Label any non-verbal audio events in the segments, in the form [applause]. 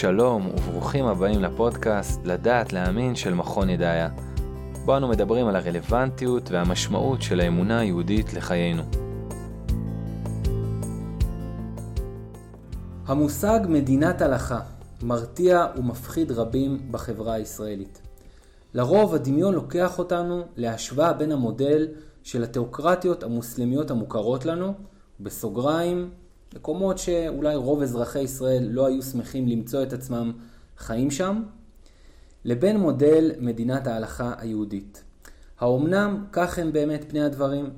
שלום וברוכים הבאים לפודקאסט לדעת להאמין של מכון ידעיה. בו אנו מדברים על הרלוונטיות והמשמעות של האמונה היהודית לחיינו. המושג מדינת הלכה מרתיע ומפחיד רבים בחברה הישראלית. לרוב הדמיון לוקח אותנו להשוואה בין המודל של התיאוקרטיות המוסלמיות המוכרות לנו, בסוגריים, מקומות שאולי רוב אזרחי ישראל לא היו שמחים למצוא את עצמם חיים שם, לבין מודל מדינת ההלכה היהודית. האומנם כך הם באמת פני הדברים?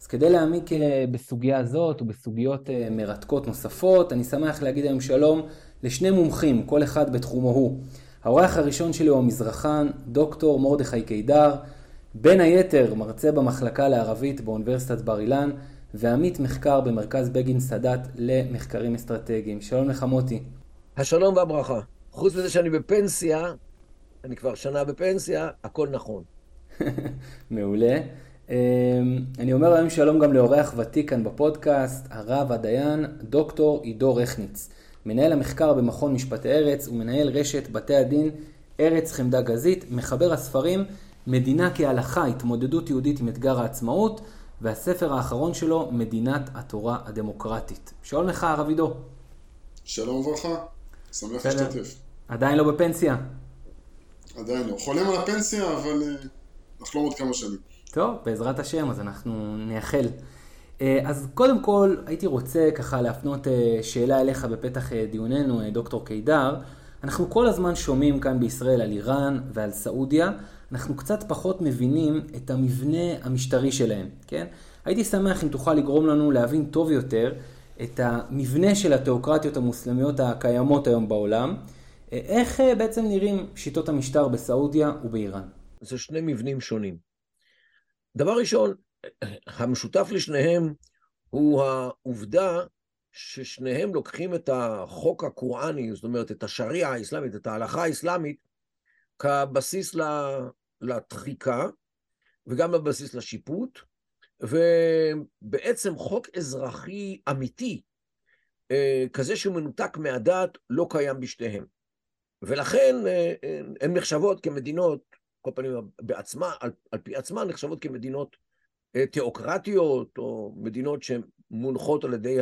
אז כדי להעמיק אה, בסוגיה הזאת ובסוגיות אה, מרתקות נוספות, אני שמח להגיד היום שלום לשני מומחים, כל אחד בתחומו הוא. האורח הראשון שלי הוא המזרחן, דוקטור מרדכי קידר, בין היתר מרצה במחלקה לערבית באוניברסיטת בר אילן, ועמית מחקר במרכז בגין סאדאת למחקרים אסטרטגיים. שלום לך מוטי. השלום והברכה. חוץ מזה שאני בפנסיה, אני כבר שנה בפנסיה, הכל נכון. [laughs] מעולה. אמ, אני אומר היום שלום גם לאורח ותיק כאן בפודקאסט, הרב הדיין, דוקטור עידו רכניץ, מנהל המחקר במכון משפטי ארץ ומנהל רשת בתי הדין ארץ חמדה גזית, מחבר הספרים מדינה כהלכה, התמודדות יהודית עם אתגר העצמאות, והספר האחרון שלו, מדינת התורה הדמוקרטית. שלום לך, הרב עידו. שלום וברכה, שמח להשתתף. עדיין לא בפנסיה? עדיין לא. חולם על הפנסיה, אבל uh, נחלום עוד כמה שנים. טוב, בעזרת השם, אז אנחנו נייחל. Uh, אז קודם כל, הייתי רוצה ככה להפנות uh, שאלה אליך בפתח דיוננו, דוקטור קידר. אנחנו כל הזמן שומעים כאן בישראל על איראן ועל סעודיה. אנחנו קצת פחות מבינים את המבנה המשטרי שלהם, כן? הייתי שמח אם תוכל לגרום לנו להבין טוב יותר את המבנה של התיאוקרטיות המוסלמיות הקיימות היום בעולם. איך אה, בעצם נראים שיטות המשטר בסעודיה ובאיראן? זה שני מבנים שונים. דבר ראשון, המשותף לשניהם הוא העובדה ששניהם לוקחים את החוק הקוראני, זאת אומרת את השריעה האסלאמית, את ההלכה האסלאמית, כבסיס לדחיקה וגם בבסיס לשיפוט, ובעצם חוק אזרחי אמיתי, אה, כזה שמנותק מהדת, לא קיים בשתיהם. ולכן אה, אה, הן נחשבות כמדינות, כל פנים בעצמה, על, על פי עצמן נחשבות כמדינות תיאוקרטיות, או מדינות שמונחות על ידי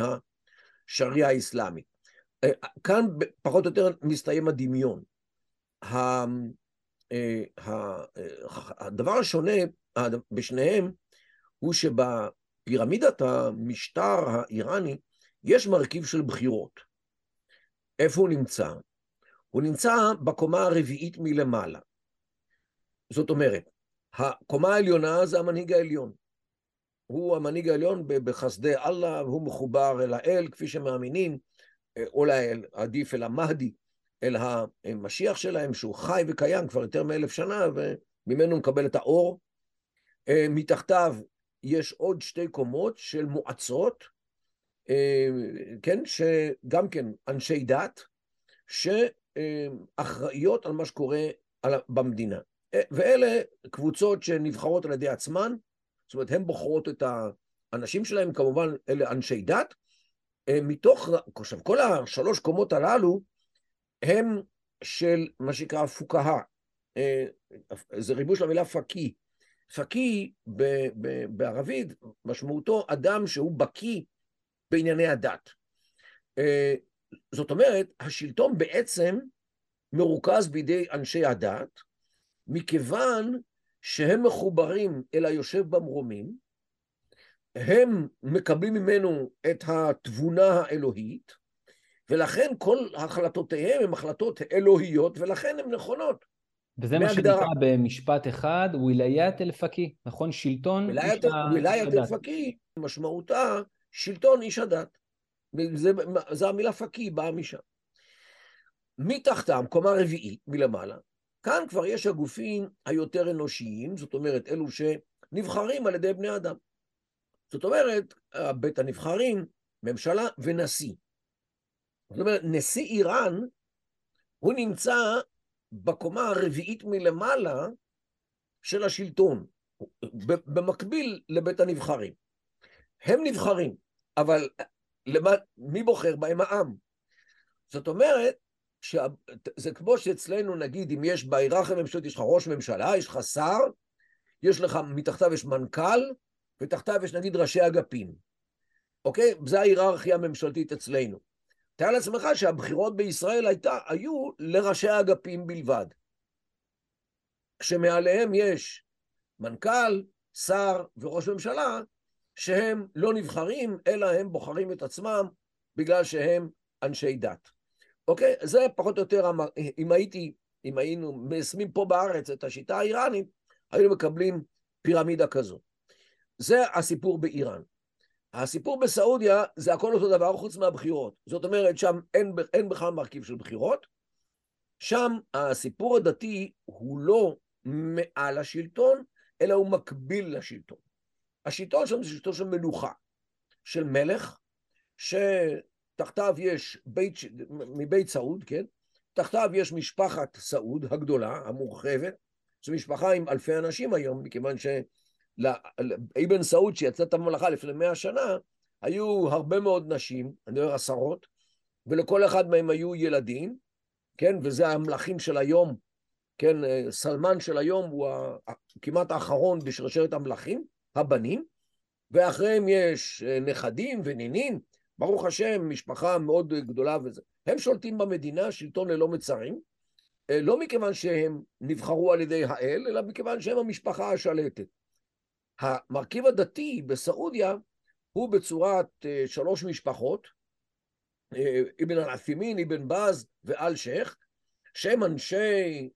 השריעה האסלאמית. כאן פחות או יותר מסתיים הדמיון. אה, אה, הדבר השונה בשניהם הוא שבפירמידת המשטר האיראני יש מרכיב של בחירות. איפה הוא נמצא? הוא נמצא בקומה הרביעית מלמעלה. זאת אומרת, הקומה העליונה זה המנהיג העליון. הוא המנהיג העליון בחסדי אללה, והוא מחובר אל האל, כפי שמאמינים, אה, או לאל, עדיף אל המהדי, אל המשיח שלהם, שהוא חי וקיים כבר יותר מאלף שנה, וממנו מקבל את האור. אה, מתחתיו יש עוד שתי קומות של מועצות, אה, כן, שגם כן אנשי דת, שאחראיות על מה שקורה במדינה. אה, ואלה קבוצות שנבחרות על ידי עצמן, זאת אומרת, הן בוחרות את האנשים שלהם, כמובן, אלה אנשי דת. מתוך, עכשיו, כל השלוש קומות הללו, הם של מה שנקרא פוקהה, אה, זה ריבוי של המילה פקי. פקי בערבית משמעותו אדם שהוא בקי בענייני הדת. אה, זאת אומרת, השלטון בעצם מרוכז בידי אנשי הדת, מכיוון שהם מחוברים אל היושב במרומים, הם מקבלים ממנו את התבונה האלוהית, ולכן כל החלטותיהם הן החלטות אלוהיות, ולכן הן נכונות. וזה מה שנקרא במשפט אחד, ווילאיית אל-פקי, נכון? שלטון איש הדת. ווילאיית אל-פקי, משמעותה שלטון איש הדת. זה, זה המילה פקי, באה משם. מתחתם, קומה רביעית, מלמעלה, כאן כבר יש הגופים היותר אנושיים, זאת אומרת, אלו שנבחרים על ידי בני אדם. זאת אומרת, בית הנבחרים, ממשלה ונשיא. זאת אומרת, נשיא איראן, הוא נמצא בקומה הרביעית מלמעלה של השלטון, במקביל לבית הנבחרים. הם נבחרים, אבל למה, מי בוחר בהם? העם. זאת אומרת זה כמו שאצלנו, נגיד, אם יש בהיררכיה הממשלתית, יש לך ראש ממשלה, יש לך שר, יש לך, מתחתיו יש מנכ"ל, ותחתיו יש נגיד ראשי אגפים. אוקיי? זה ההיררכיה הממשלתית אצלנו. תאר לעצמך שהבחירות בישראל הייתה, היו לראשי האגפים בלבד. כשמעליהם יש מנכ"ל, שר וראש ממשלה, שהם לא נבחרים, אלא הם בוחרים את עצמם בגלל שהם אנשי דת. אוקיי? זה פחות או יותר, אם הייתי, אם היינו מיישמים פה בארץ את השיטה האיראנית, היינו מקבלים פירמידה כזו. זה הסיפור באיראן. הסיפור בסעודיה זה הכל אותו דבר חוץ מהבחירות. זאת אומרת, שם אין, אין בכלל מרכיב של בחירות. שם הסיפור הדתי הוא לא מעל השלטון, אלא הוא מקביל לשלטון. השלטון שם זה שלטון של מלוכה, של מלך, שתחתיו יש בית, מבית סעוד, כן? תחתיו יש משפחת סעוד הגדולה, המורחבת, זו משפחה עם אלפי אנשים היום, מכיוון שאבן סעוד שיצא את הממלכה לפני מאה שנה, היו הרבה מאוד נשים, אני אומר עשרות, ולכל אחד מהם היו ילדים, כן, וזה המלכים של היום, כן, סלמן של היום הוא כמעט האחרון בשרשרת המלכים, הבנים, ואחריהם יש נכדים ונינים, ברוך השם, משפחה מאוד גדולה וזה. הם שולטים במדינה, שלטון ללא מצרים, אה, לא מכיוון שהם נבחרו על ידי האל, אלא מכיוון שהם המשפחה השלטת. המרכיב הדתי בסעודיה הוא בצורת אה, שלוש משפחות, אה, אבן אל-עתימין, אבן בז ואל שייח, שהם אנשי,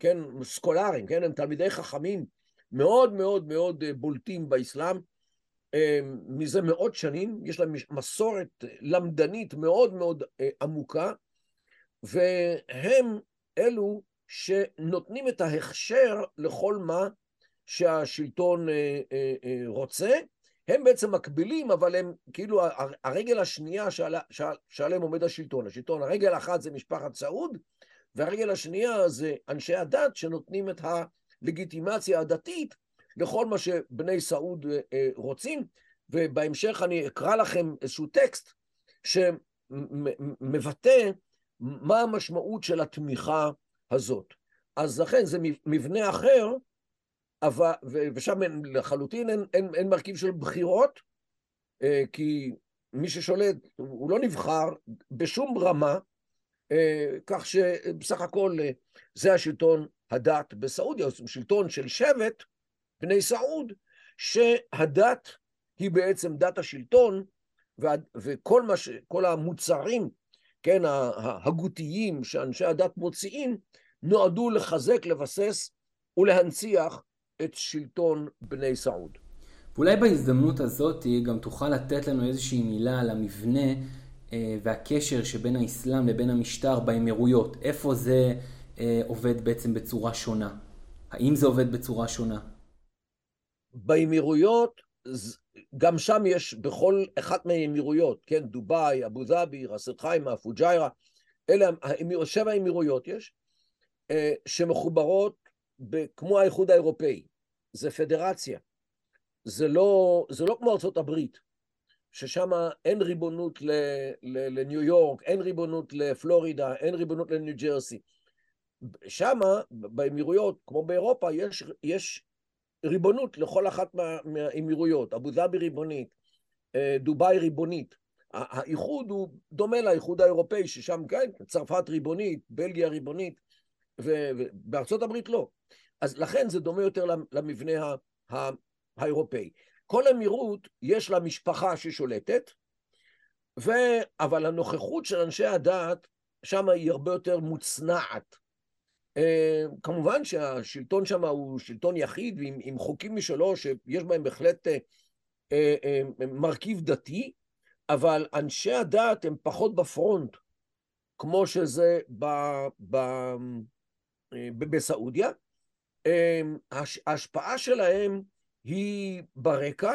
כן, סקולרים, כן, הם תלמידי חכמים מאוד מאוד מאוד בולטים באסלאם, מזה מאות שנים, יש להם מסורת למדנית מאוד מאוד עמוקה, והם אלו שנותנים את ההכשר לכל מה שהשלטון אה, אה, אה, רוצה. הם בעצם מקבילים, אבל הם כאילו הרגל השנייה שעל, שעליהם עומד השלטון. השלטון, הרגל האחת זה משפחת סעוד, והרגל השנייה זה אנשי הדת שנותנים את הלגיטימציה הדתית לכל מה שבני סעוד רוצים, ובהמשך אני אקרא לכם איזשהו טקסט שמבטא מה המשמעות של התמיכה הזאת. אז לכן זה מבנה אחר, אבל, ושם אין, לחלוטין אין, אין, אין מרכיב של בחירות, אה, כי מי ששולט הוא לא נבחר בשום רמה, אה, כך שבסך הכל אה, זה השלטון הדת בסעודיה, שלטון של שבט בני סעוד, שהדת היא בעצם דת השלטון, וכל מה ש... כל המוצרים כן, ההגותיים שאנשי הדת מוציאים, נועדו לחזק, לבסס ולהנציח את שלטון בני סעוד. ואולי בהזדמנות הזאת גם תוכל לתת לנו איזושהי מילה על המבנה אה, והקשר שבין האסלאם לבין המשטר באמירויות. איפה זה אה, עובד בעצם בצורה שונה? האם זה עובד בצורה שונה? באמירויות גם שם יש בכל אחת מהאמירויות, כן, דובאי, אבו דאבי, ראס אל חיימה, פוג'יירה, אלה שבע אמירויות יש, אה, שמחוברות כמו האיחוד האירופאי, זה פדרציה, זה לא, זה לא כמו ארצות הברית, ששם אין ריבונות לניו יורק, אין ריבונות לפלורידה, אין ריבונות לניו ג'רסי. שם, באמירויות, כמו באירופה, יש, יש ריבונות לכל אחת מה, מהאמירויות, אבו דאבי ריבונית, אה, דובאי ריבונית. האיחוד הוא דומה לאיחוד האירופאי, ששם כן, צרפת ריבונית, בלגיה ריבונית, ובארצות הברית לא. אז לכן זה דומה יותר למבנה האירופאי. כל אמירות יש לה משפחה ששולטת, ו... אבל הנוכחות של אנשי הדת שם היא הרבה יותר מוצנעת. אה, כמובן שהשלטון שם הוא שלטון יחיד ועם עם חוקים משלו שיש בהם בהחלט אה, אה, מרכיב דתי, אבל אנשי הדת הם פחות בפרונט, כמו שזה ב, ב, בסעודיה. ההשפעה שלהם היא ברקע,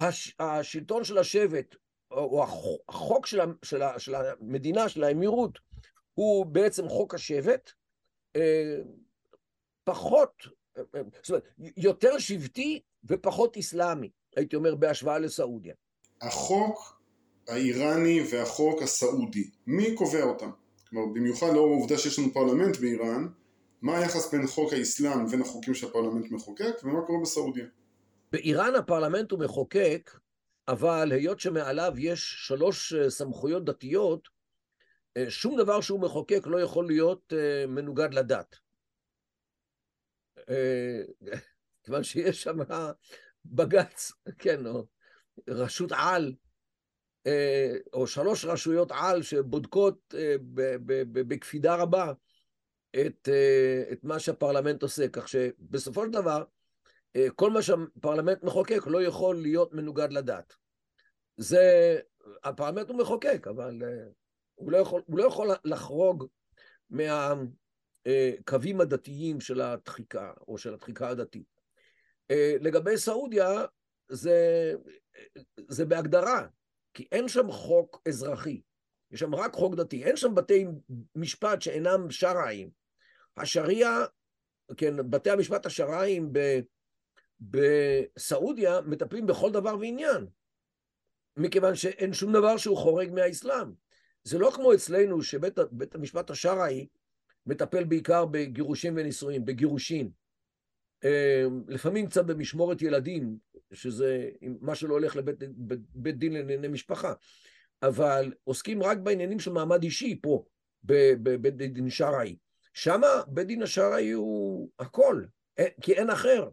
הש, השלטון של השבט, או החוק של, של, של המדינה, של האמירות, הוא בעצם חוק השבט, אה, פחות, אה, זאת אומרת, יותר שבטי ופחות אסלאמי, הייתי אומר, בהשוואה לסעודיה. החוק האיראני והחוק הסעודי, מי קובע אותם? כלומר, במיוחד לאור העובדה שיש לנו פרלמנט באיראן, מה היחס בין חוק האסלאם לבין החוקים שהפרלמנט מחוקק, ומה קורה בסעודיה? באיראן הפרלמנט הוא מחוקק, אבל היות שמעליו יש שלוש אה, סמכויות דתיות, אה, שום דבר שהוא מחוקק לא יכול להיות אה, מנוגד לדת. [laughs] כיוון שיש שם בג"ץ, [laughs] כן, או רשות על, או שלוש רשויות על שבודקות בקפידה רבה את, את מה שהפרלמנט עושה, כך שבסופו של דבר אה, כל מה שהפרלמנט מחוקק לא יכול להיות מנוגד לדת. זה, הפרלמנט הוא מחוקק, אבל אה, הוא לא יכול, הוא לא יכול לחרוג מהקווים הדתיים של הדחיקה, או של הדחיקה הדתית. אה, לגבי סעודיה, זה, זה בהגדרה, כי אין שם חוק אזרחי, יש שם רק חוק דתי, אין שם בתי משפט שאינם שרעיים. השריעה, כן, בתי המשפט השרעיים בסעודיה מטפלים בכל דבר ועניין, מכיוון שאין שום דבר שהוא חורג מהאסלאם. זה לא כמו אצלנו שבית המשפט השרעי מטפל בעיקר בגירושים ונישואים, בגירושין. אה, לפעמים קצת במשמורת ילדים, שזה מה שלא הולך לבית בית, בית דין לענייני משפחה, אבל עוסקים רק בעניינים של מעמד אישי פה, בבית דין שרעי. שמה בית דין השרעי הוא הכל, כי אין אחר.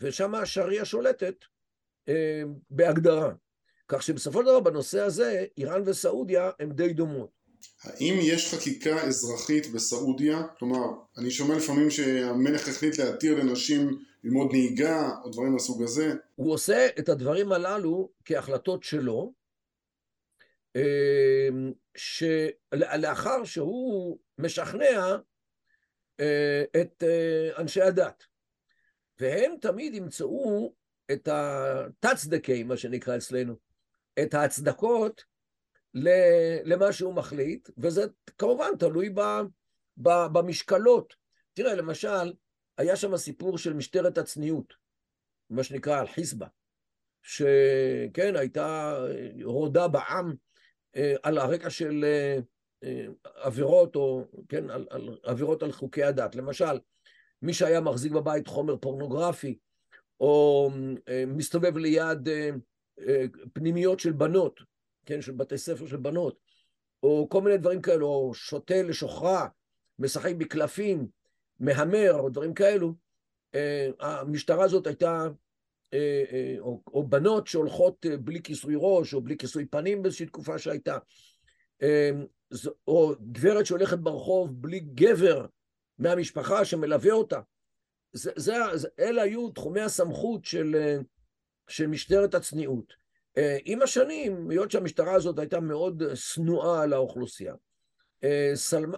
ושם השריעה שולטת אה, בהגדרה. כך שבסופו של דבר בנושא הזה, איראן וסעודיה הן די דומות. האם יש חקיקה אזרחית בסעודיה? כלומר, אני שומע לפעמים שהמלך החליט להתיר לנשים ללמוד נהיגה או דברים מהסוג הזה. הוא עושה את הדברים הללו כהחלטות שלו, שלאחר שהוא משכנע אה, את אה, אנשי הדת. והם תמיד ימצאו את התצדקי, מה שנקרא אצלנו, את ההצדקות למה שהוא מחליט, וזה כמובן תלוי ב, ב, במשקלות. תראה, למשל, היה שם סיפור של משטרת הצניעות, מה שנקרא אל-חיסבה, שכן, הייתה רודה בעם אה, על הרקע של אה, אה, עבירות, או כן, על, על עבירות על חוקי הדת. למשל, מי שהיה מחזיק בבית חומר פורנוגרפי, או אה, מסתובב ליד אה, אה, פנימיות של בנות, כן, של בתי ספר של בנות, או כל מיני דברים כאלו, או שותה לשוכרה, משחק בקלפים, מהמר, או דברים כאלו, המשטרה הזאת הייתה, או, או בנות שהולכות בלי כיסוי ראש, או בלי כיסוי פנים באיזושהי תקופה שהייתה, או גברת שהולכת ברחוב בלי גבר, מהמשפחה שמלווה אותה. זה, זה, אלה היו תחומי הסמכות של, אה, של משטרת הצניעות. אה, עם השנים, היות שהמשטרה הזאת הייתה מאוד שנואה על האוכלוסייה, אה, סלמ...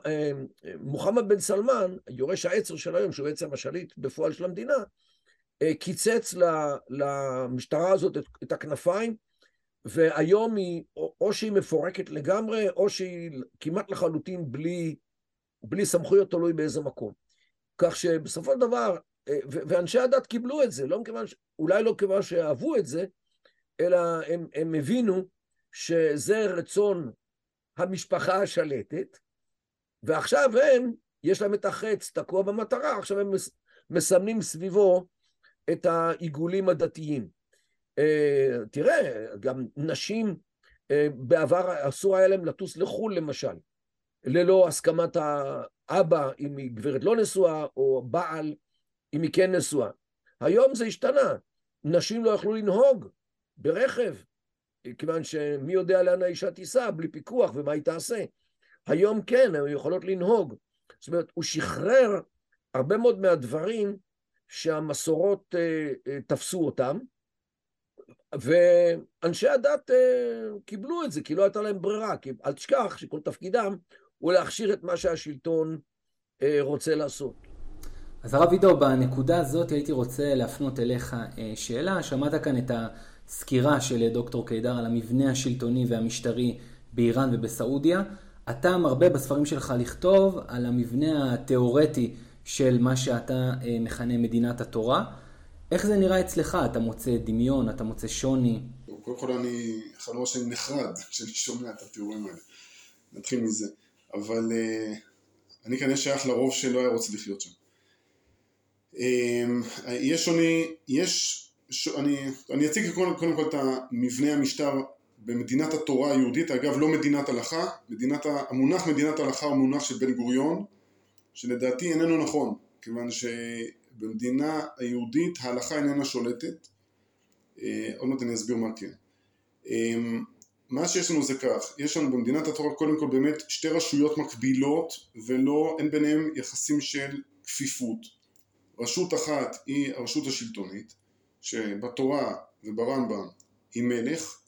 מוחמד בן סלמן, יורש העצר של היום, שהוא בעצם השליט בפועל של המדינה, קיצץ למשטרה הזאת את הכנפיים, והיום היא, או שהיא מפורקת לגמרי, או שהיא כמעט לחלוטין בלי, בלי סמכויות תלוי באיזה מקום. כך שבסופו של דבר, אה, ואנשי הדת קיבלו את זה, לא מכיוון, אולי לא כיוון שאהבו את זה, אלא הם, הם הבינו שזה רצון המשפחה השלטת, ועכשיו הם, יש להם את החץ תקוע במטרה, עכשיו הם מסמנים סביבו את העיגולים הדתיים. אה, תראה, גם נשים, אה, בעבר אסור היה להם לטוס לחו"ל למשל. ללא הסכמת האבא אם היא גברת לא נשואה, או בעל אם היא כן נשואה. היום זה השתנה, נשים לא יכלו לנהוג ברכב, כיוון שמי יודע לאן האישה תיסע בלי פיקוח ומה היא תעשה. היום כן, הן יכולות לנהוג. זאת אומרת, הוא שחרר הרבה מאוד מהדברים שהמסורות אה, אה, תפסו אותם, ואנשי הדת אה, קיבלו את זה, כי לא הייתה להם ברירה, כי אל תשכח שכל תפקידם הוא להכשיר את מה שהשלטון רוצה לעשות. אז הרב עידו, בנקודה הזאת הייתי רוצה להפנות אליך שאלה. שמעת כאן את הסקירה של דוקטור קידר על המבנה השלטוני והמשטרי באיראן ובסעודיה. אתה מרבה בספרים שלך לכתוב על המבנה התיאורטי של מה שאתה אה, מכנה מדינת התורה. איך זה נראה אצלך? אתה מוצא דמיון, אתה מוצא שוני? קודם כל אני, חלום שאני נחרד [laughs] כשאני שומע את התיאורים האלה. נתחיל מזה. אבל uh, אני כנראה שייך לרוב שלא היה רוצה לחיות שם. Um, יש שוני, יש, ש, אני, אני אציג קודם, קודם כל את המבנה המשטר במדינת התורה היהודית, אגב לא מדינת הלכה, מדינת, המונח מדינת הלכה הוא מונח של בן גוריון, שלדעתי איננו נכון, כיוון שבמדינה היהודית ההלכה איננה שולטת, אה, עוד מעט אני אסביר מה כן. אה, מה שיש לנו זה כך, יש לנו במדינת התורה קודם כל באמת שתי רשויות מקבילות ולא, אין ביניהם יחסים של כפיפות. רשות אחת היא הרשות השלטונית, שבתורה וברמב"ם היא מלך,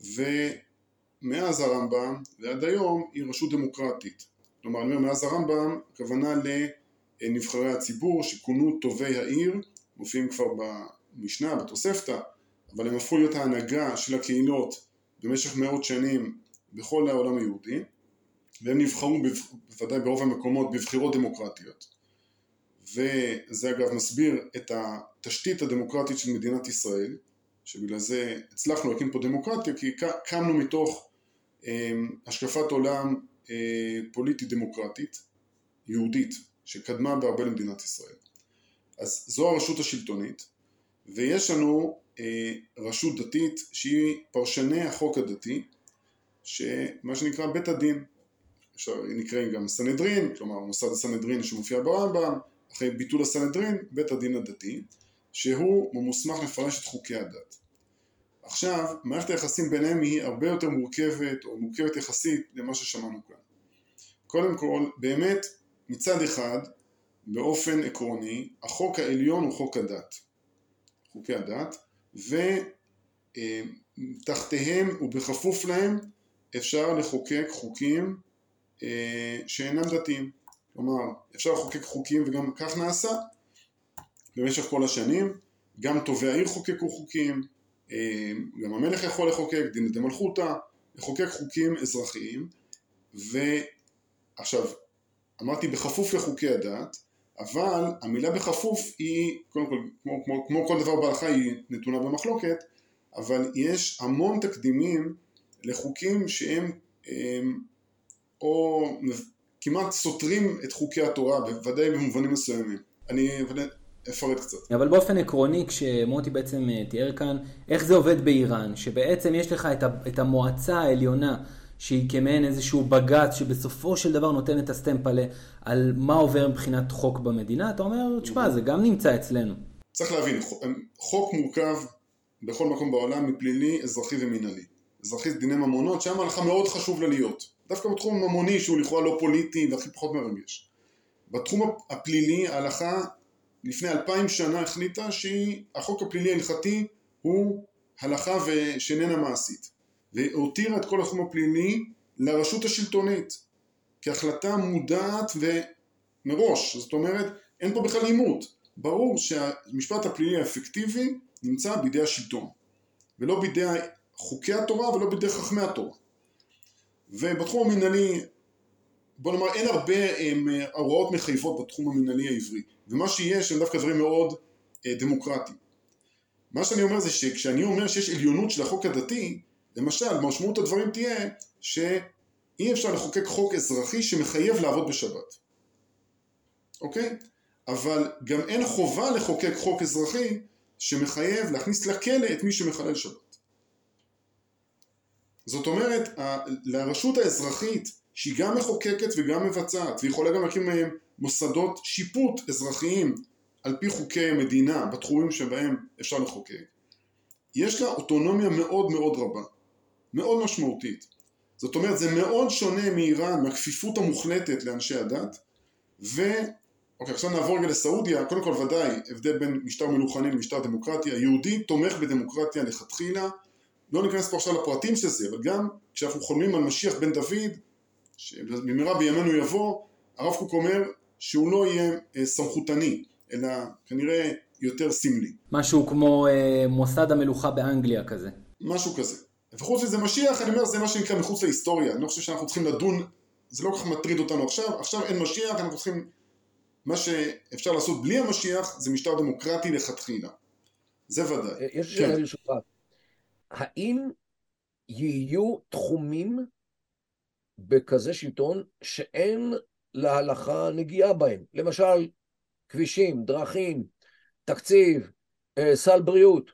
ומאז הרמב"ם ועד היום היא רשות דמוקרטית. כלומר, אני אומר מאז הרמב"ם, הכוונה לנבחרי הציבור שכונו טובי העיר, מופיעים כבר במשנה, בתוספתא, אבל הם הפכו להיות ההנהגה של הקהילות במשך מאות שנים בכל העולם היהודי, והם נבחרו בוודאי ברוב המקומות בבחירות דמוקרטיות. וזה אגב מסביר את התשתית הדמוקרטית של מדינת ישראל, שבגלל זה הצלחנו להקים פה דמוקרטיה, כי קמנו מתוך אמ, השקפת עולם אה, פוליטית דמוקרטית, יהודית, שקדמה בהרבה למדינת ישראל. אז זו הרשות השלטונית, ויש לנו אה, רשות דתית שהיא פרשני החוק הדתי, שמה שנקרא בית הדין, אפשר נקראים גם סנהדרין, כלומר מוסד הסנהדרין שמופיע ברמב"ם, אחרי ביטול הסנהדרין, בית הדין הדתי, שהוא מוסמך לפרש את חוקי הדת. עכשיו, מערכת היחסים ביניהם היא הרבה יותר מורכבת, או מורכבת יחסית למה ששמענו כאן. קודם כל, באמת, מצד אחד, באופן עקרוני, החוק העליון הוא חוק הדת, חוקי הדת, ותחתיהם ובכפוף להם אפשר לחוקק חוקים אה, שאינם דתיים. כלומר, אפשר לחוקק חוקים וגם כך נעשה במשך כל השנים, גם טובי העיר חוקקו חוקים, אה, גם המלך יכול לחוקק, דין דמלכותא, לחוקק חוקים אזרחיים, ועכשיו, אמרתי בכפוף לחוקי הדת, אבל המילה בכפוף היא, קודם כל, כמו, כמו, כמו כל דבר בהלכה היא נתונה במחלוקת, אבל יש המון תקדימים לחוקים שהם הם, או כמעט סותרים את חוקי התורה, בוודאי במובנים מסוימים. אני אפרט קצת. אבל באופן עקרוני, כשמוטי בעצם אה, תיאר כאן, איך זה עובד באיראן, שבעצם יש לך את המועצה העליונה, שהיא כמעין איזשהו בג"ץ שבסופו של דבר נותן את הסטמפלה על מה עובר מבחינת חוק במדינה, אתה אומר, תשמע, זה גם נמצא אצלנו. צריך להבין, חוק מורכב בכל מקום בעולם מפלילי, אזרחי ומינהלי. אזרחי זה דיני ממונות, שם לך מאוד חשוב לה להיות. דווקא בתחום הממוני שהוא לכאורה לא פוליטי והכי פחות מרגש. בתחום הפלילי ההלכה לפני אלפיים שנה החליטה שהחוק הפלילי ההלכתי הוא הלכה שאיננה מעשית. והותירה את כל התחום הפלילי לרשות השלטונית כהחלטה מודעת ומראש. זאת אומרת אין פה בכלל עימות. ברור שהמשפט הפלילי האפקטיבי נמצא בידי השלטון ולא בידי חוקי התורה ולא בידי חכמי התורה. ובתחום המנהלי בוא נאמר אין הרבה הם, הוראות מחייבות בתחום המנהלי העברי ומה שיש הם דווקא דברים מאוד אה, דמוקרטיים. מה שאני אומר זה שכשאני אומר שיש עליונות של החוק הדתי, למשל משמעות הדברים תהיה שאי אפשר לחוקק חוק אזרחי שמחייב לעבוד בשבת, אוקיי? אבל גם אין חובה לחוקק חוק אזרחי שמחייב להכניס לכלא את מי שמחלל שבת. זאת אומרת, לרשות האזרחית שהיא גם מחוקקת וגם מבצעת, והיא יכולה גם להקים מוסדות שיפוט אזרחיים על פי חוקי המדינה בתחומים שבהם אפשר לחוקק, יש לה אוטונומיה מאוד מאוד רבה, מאוד משמעותית. זאת אומרת זה מאוד שונה מאיראן, מהכפיפות המוחלטת לאנשי הדת, ו... אוקיי, עכשיו נעבור רגע לסעודיה, קודם כל ודאי הבדל בין משטר מלוכני למשטר דמוקרטי, היהודי תומך בדמוקרטיה לכתחילה, לא ניכנס פה עכשיו לפרטים של זה, אבל גם כשאנחנו חולמים על משיח בן דוד, שבמהרה בימינו יבוא, הרב קוק אומר שהוא לא יהיה אה, סמכותני, אלא כנראה יותר סמלי. משהו כמו אה, מוסד המלוכה באנגליה כזה. משהו כזה. וחוץ מזה משיח, אני אומר, זה מה שנקרא מחוץ להיסטוריה. אני לא חושב שאנחנו צריכים לדון, זה לא כל כך מטריד אותנו עכשיו, עכשיו אין משיח, אנחנו צריכים... מה שאפשר לעשות בלי המשיח זה משטר דמוקרטי לכתחילה. זה ודאי. אה, יש שאלה ברשותך. האם יהיו תחומים בכזה שלטון שאין להלכה נגיעה בהם. למשל, כבישים, דרכים, תקציב, אה, סל בריאות.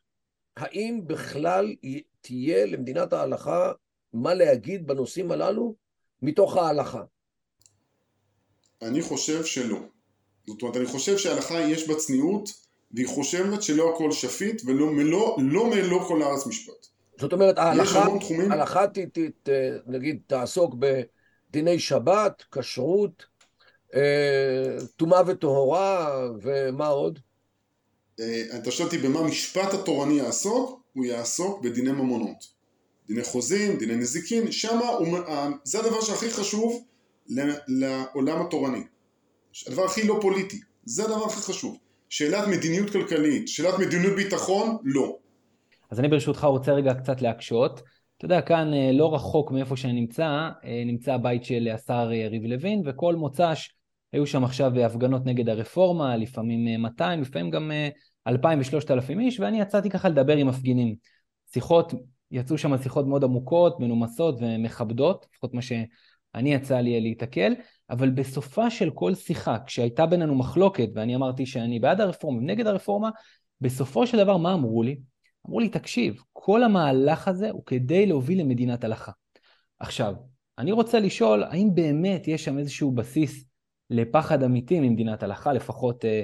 האם בכלל תהיה למדינת ההלכה מה להגיד בנושאים הללו מתוך ההלכה? אני חושב שלא. זאת אומרת, אני חושב שההלכה יש בה צניעות, והיא חושבת שלא הכל שפיט, ולא מלוא, לא מלוא כל הארץ משפט. זאת אומרת, ההלכה, ההלכה ת, נגיד, תעסוק בדיני שבת, כשרות, אה, טומאה וטהורה, ומה עוד? אה, אתה שואל אותי במה משפט התורני יעסוק? הוא יעסוק בדיני ממונות. דיני חוזים, דיני נזיקין, שמה הוא, זה הדבר שהכי חשוב לעולם התורני. הדבר הכי לא פוליטי, זה הדבר הכי חשוב. שאלת מדיניות כלכלית, שאלת מדיניות ביטחון, לא. אז אני ברשותך רוצה רגע קצת להקשות. אתה יודע, כאן אה, לא רחוק מאיפה שאני נמצא, אה, נמצא הבית של השר יריב לוין, וכל מוצ"ש היו שם עכשיו הפגנות נגד הרפורמה, לפעמים 200, לפעמים גם 2,000 ו-3,000 איש, ואני יצאתי ככה לדבר עם מפגינים. שיחות, יצאו שם שיחות מאוד עמוקות, מנומסות ומכבדות, לפחות מה שאני יצא לי להיתקל, אבל בסופה של כל שיחה, כשהייתה בינינו מחלוקת, ואני אמרתי שאני בעד הרפורמה ונגד הרפורמה, בסופו של דבר מה אמרו לי? אמרו לי, תקשיב, כל המהלך הזה הוא כדי להוביל למדינת הלכה. עכשיו, אני רוצה לשאול, האם באמת יש שם איזשהו בסיס לפחד אמיתי ממדינת הלכה, לפחות אה,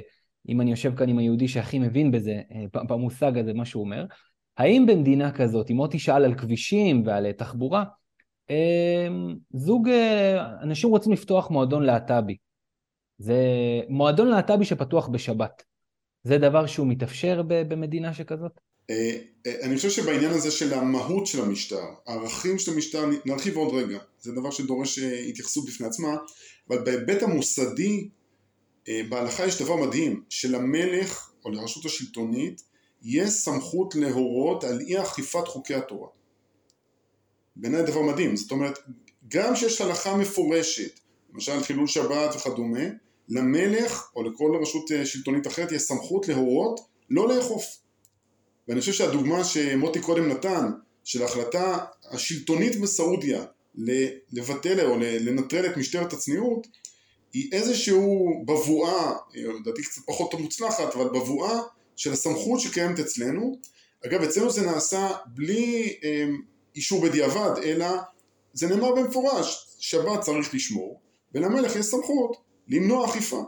אם אני יושב כאן עם היהודי שהכי מבין בזה, אה, במושג הזה, מה שהוא אומר, האם במדינה כזאת, אם מוטי שאל על כבישים ועל אה, תחבורה, זוג, אנשים רוצים לפתוח מועדון להט"בי. זה מועדון להט"בי שפתוח בשבת. זה דבר שהוא מתאפשר במדינה שכזאת? אני חושב שבעניין הזה של המהות של המשטר, הערכים של המשטר, נרחיב עוד רגע, זה דבר שדורש התייחסות בפני עצמה, אבל בהיבט המוסדי, אה, בהלכה יש דבר מדהים, שלמלך או לרשות השלטונית יש סמכות להורות על אי אכיפת חוקי התורה. בעיניי דבר מדהים, זאת אומרת, גם שיש הלכה מפורשת, למשל חילול שבת וכדומה, למלך או לכל רשות אה, שלטונית אחרת יש סמכות להורות לא לאכוף. ואני חושב שהדוגמה שמוטי קודם נתן, של ההחלטה השלטונית בסעודיה לבטל או לנטרל את משטרת הצניעות היא איזשהו בבואה, לדעתי קצת פחות מוצלחת, אבל בבואה של הסמכות שקיימת אצלנו. אגב, אצלנו זה נעשה בלי אה, אישור בדיעבד, אלא זה נאמר במפורש, שבת צריך לשמור, ולמלך יש סמכות למנוע אכיפה.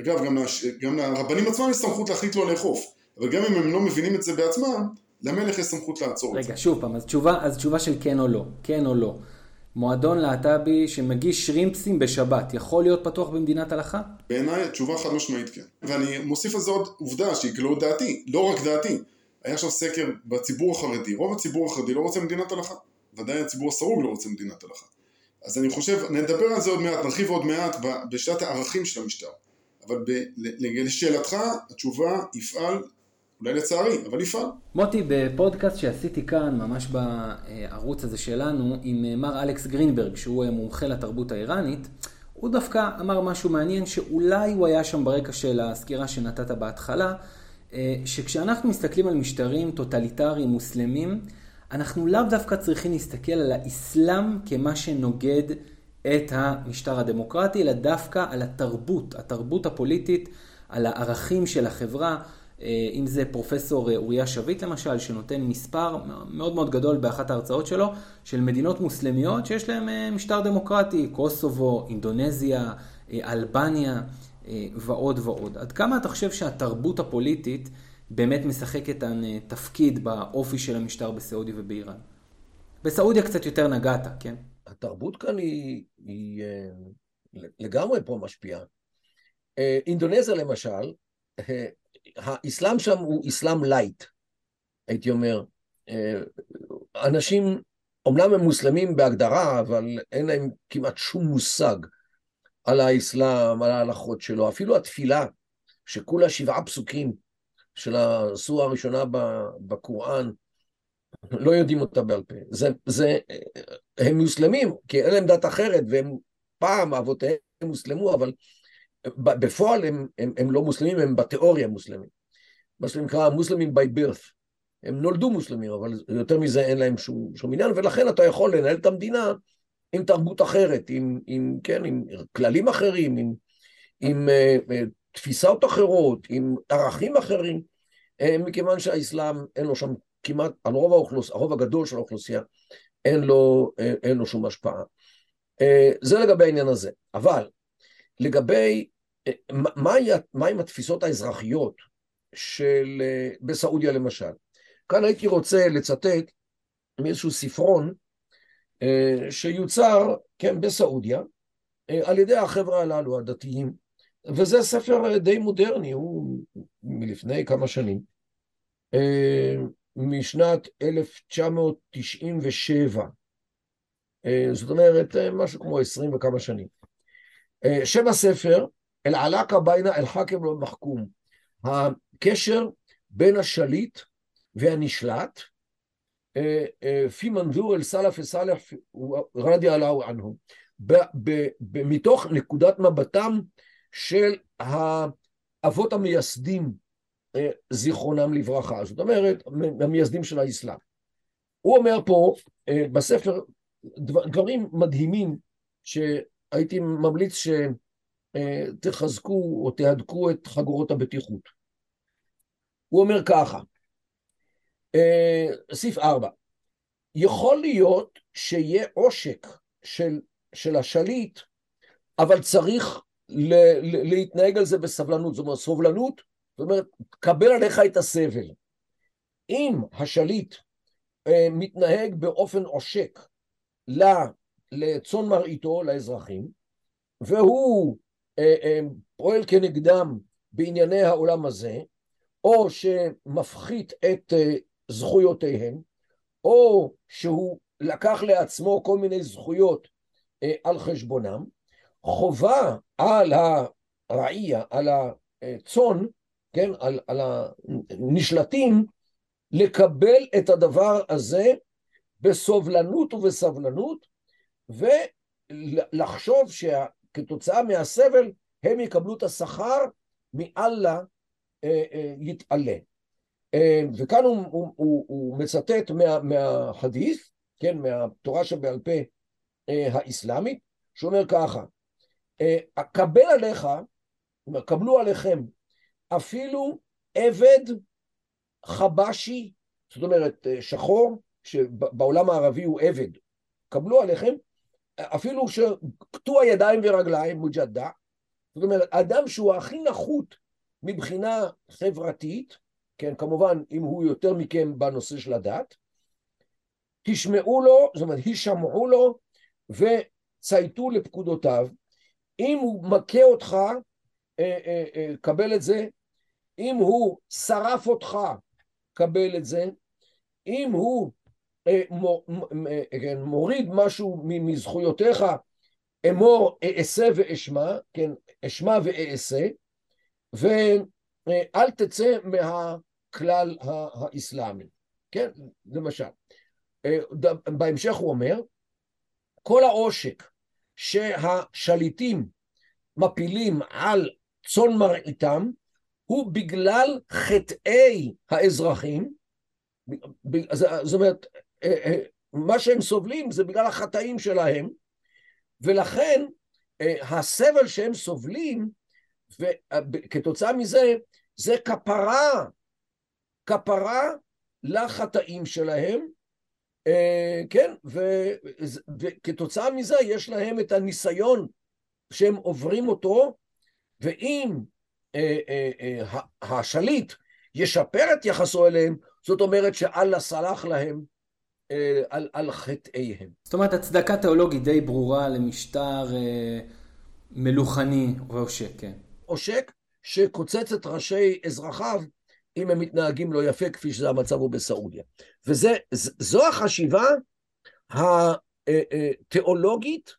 אגב, גם, לש... גם לרבנים עצמם יש סמכות להחליט לא לאכוף, אבל גם אם הם לא מבינים את זה בעצמם, למלך יש סמכות לעצור את זה. רגע, שוב פעם, אז תשובה, אז תשובה של כן או לא. כן או לא. מועדון להט"בי שמגיש שרימפסים בשבת, יכול להיות פתוח במדינת הלכה? בעיניי התשובה חד משמעית כן. ואני מוסיף על זה עוד עובדה שהיא לא דעתי, לא רק דעתי. היה עכשיו סקר בציבור החרדי, רוב הציבור החרדי לא רוצה מדינת הלכה. ודאי הציבור הסרוג לא רוצה מדינת הלכה. אז אני חושב, נדבר על זה עוד מעט, נרחיב עוד מעט בשאלת הערכים של המשטר. אבל ב- לשאלתך, התשובה היא פעל אולי לצערי, אבל היא פעל. מוטי, בפודקאסט שעשיתי כאן, ממש בערוץ הזה שלנו, עם אה, מר אלכס גרינברג, שהוא אה, מומחה לתרבות האיראנית, הוא דווקא אמר משהו מעניין, שאולי הוא היה שם ברקע של הסקירה שנתת בהתחלה, אה, שכשאנחנו מסתכלים על משטרים טוטליטריים מוסלמים, אנחנו לאו דווקא צריכים להסתכל על האסלאם כמה שנוגד את המשטר הדמוקרטי, אלא דווקא על התרבות, התרבות הפוליטית, על הערכים של החברה. אה, אם זה פרופסור אה, אוריה שביט למשל, שנותן מספר מאוד מאוד גדול באחת ההרצאות שלו, של מדינות מוסלמיות שיש להן אה, משטר דמוקרטי, קוסובו, אינדונזיה, אלבניה ועוד ועוד. עד כמה אתה חושב שהתרבות הפוליטית באמת משחקת תפקיד באופי של המשטר בסעודיה ובאיראן? בסעודיה קצת יותר נגעת, כן? התרבות כאן היא, היא לגמרי פה משפיעה. אינדונזיה למשל, האסלאם שם הוא אסלאם light, הייתי אומר. אה, אנשים, אומנם הם מוסלמים בהגדרה, אבל אין להם כמעט שום מושג על האסלאם, על ההלכות שלו. אפילו התפילה, שכולה שבעה פסוקים של הסורה הראשונה בקוראן, לא יודעים אותה בעל פה. זה, זה, הם מוסלמים, כי אין להם דת אחרת, והם פעם אבותיהם מוסלמו, אבל בפועל הם, הם, הם לא מוסלמים, הם בתיאוריה מוסלמים. מה שנקרא מוסלמים by birth. הם נולדו מוסלמים, אבל יותר מזה אין להם שום, שום עניין, ולכן אתה יכול לנהל את המדינה עם תרבות אחרת, עם, עם, כן, עם כללים אחרים, עם, עם uh, תפיסות אחרות, עם ערכים אחרים, uh, מכיוון שהאסלאם אין לו שם כמעט, על רוב האוכלוס, הרוב הגדול של האוכלוסייה, אין לו, אין לו שום השפעה. Uh, זה לגבי העניין הזה. אבל לגבי, uh, מהי, מהי התפיסות האזרחיות של, uh, בסעודיה למשל? כאן הייתי רוצה לצטט מאיזשהו ספרון אה, שיוצר, כן, בסעודיה, אה, על ידי החבר'ה הללו, הדתיים, וזה ספר די מודרני, הוא מלפני כמה שנים, אה, משנת 1997, זאת אומרת, משהו כמו עשרים וכמה שנים. שם הספר, אל-עלאקה ביינה אל-חאקם לא מחכום, הקשר בין השליט והנשלט, פי מנזור אל סלאף וסלאח רדי עלאו ענהו, מתוך נקודת מבטם של האבות המייסדים זיכרונם לברכה, זאת אומרת, המייסדים של האסלאם. הוא אומר פה בספר דברים מדהימים שהייתי ממליץ שתחזקו או תהדקו את חגורות הבטיחות. הוא אומר ככה, אה, סעיף 4. יכול להיות שיהיה עושק של, של השליט, אבל צריך ל, ל, להתנהג על זה בסבלנות. זאת אומרת, סובלנות, זאת אומרת, קבל עליך את הסבל. אם השליט אה, מתנהג באופן עושק לצאן מרעיתו, לאזרחים, והוא אה, אה, פועל כנגדם בענייני העולם הזה, או שמפחית את אה, זכויותיהם, או שהוא לקח לעצמו כל מיני זכויות אה, על חשבונם, חובה על הרעייה, על הצאן, כן, על, על הנשלטים, לקבל את הדבר הזה בסובלנות ובסבלנות, ולחשוב שכתוצאה מהסבל הם יקבלו את השכר מאללה אה, אה, יתעלה. אה, וכאן הוא, הוא, הוא, הוא מצטט מה, מהחדית', כן, מהתורה שבעל פה האסלאמית, שאומר ככה, אה, קבל עליך, קבלו עליכם אפילו עבד חבשי, זאת אומרת שחור, שבעולם הערבי הוא עבד, קבלו עליכם, אפילו שקטוע ידיים ורגליים, מוג'דה, זאת אומרת, אדם שהוא הכי נחות מבחינה חברתית, כן, כמובן, אם הוא יותר מכם בנושא של הדת, תשמעו לו, זאת אומרת, הישמעו לו וצייתו לפקודותיו. אם הוא מכה אותך, אה, אה, אה, קבל את זה. אם הוא שרף אותך, קבל את זה. אם הוא מוריד משהו מזכויותיך, אמור אעשה ואשמע, כן, אשמע ואעשה, ואל תצא מה... הכלל האסלאמי, כן? למשל. אה, בהמשך הוא אומר, כל העושק שהשליטים מפילים על צאן מרעיתם הוא בגלל חטאי האזרחים, זאת אומרת, אה, אה, מה שהם סובלים זה בגלל החטאים שלהם, ולכן הסבל שהם סובלים, וכתוצאה מזה, זה כפרה כפרה לחטאים שלהם, אה, כן, וכתוצאה מזה יש להם את הניסיון שהם עוברים אותו, ואם אה, אה, השליט ישפר את יחסו אליהם, זאת אומרת שאללה סלח להם על, על חטאיהם. זאת אומרת, הצדקה תיאולוגית די ברורה למשטר מלוכני ועושק, כן. עושק שקוצץ את ראשי אזרחיו אם הם מתנהגים לא יפה, כפי שזה המצב הוא בסעודיה. וזו החשיבה התיאולוגית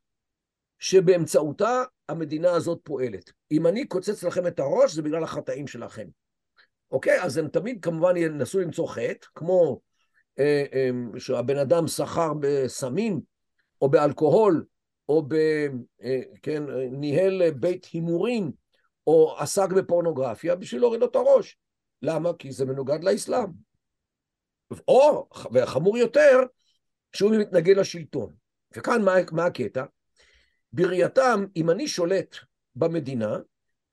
שבאמצעותה המדינה הזאת פועלת. אם אני קוצץ לכם את הראש, זה בגלל החטאים שלכם. אוקיי? אז הם תמיד כמובן ינסו למצוא חטא, כמו אה, אה, שהבן אדם סחר בסמים, או באלכוהול, או ב... אה, כן, ניהל בית הימורים, או עסק בפורנוגרפיה, בשביל להוריד לו את הראש. למה? כי זה מנוגד לאסלאם. או, וחמור יותר, שהוא מתנגד לשלטון. וכאן מה, מה הקטע? בראייתם, אם אני שולט במדינה,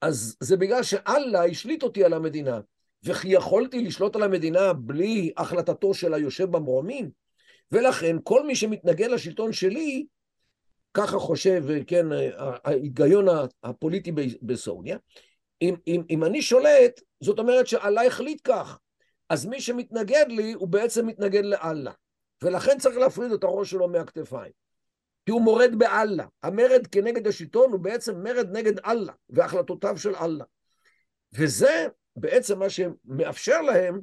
אז זה בגלל שאללה השליט אותי על המדינה. וכי יכולתי לשלוט על המדינה בלי החלטתו של היושב במרומים? ולכן כל מי שמתנגד לשלטון שלי, ככה חושב, כן, ההיגיון הפוליטי בסעודיה, אם, אם, אם אני שולט, זאת אומרת שאללה החליט כך. אז מי שמתנגד לי, הוא בעצם מתנגד לאללה. ולכן צריך להפריד את הראש שלו מהכתפיים. כי הוא מורד באללה. המרד כנגד השלטון הוא בעצם מרד נגד אללה, והחלטותיו של אללה. וזה בעצם מה שמאפשר להם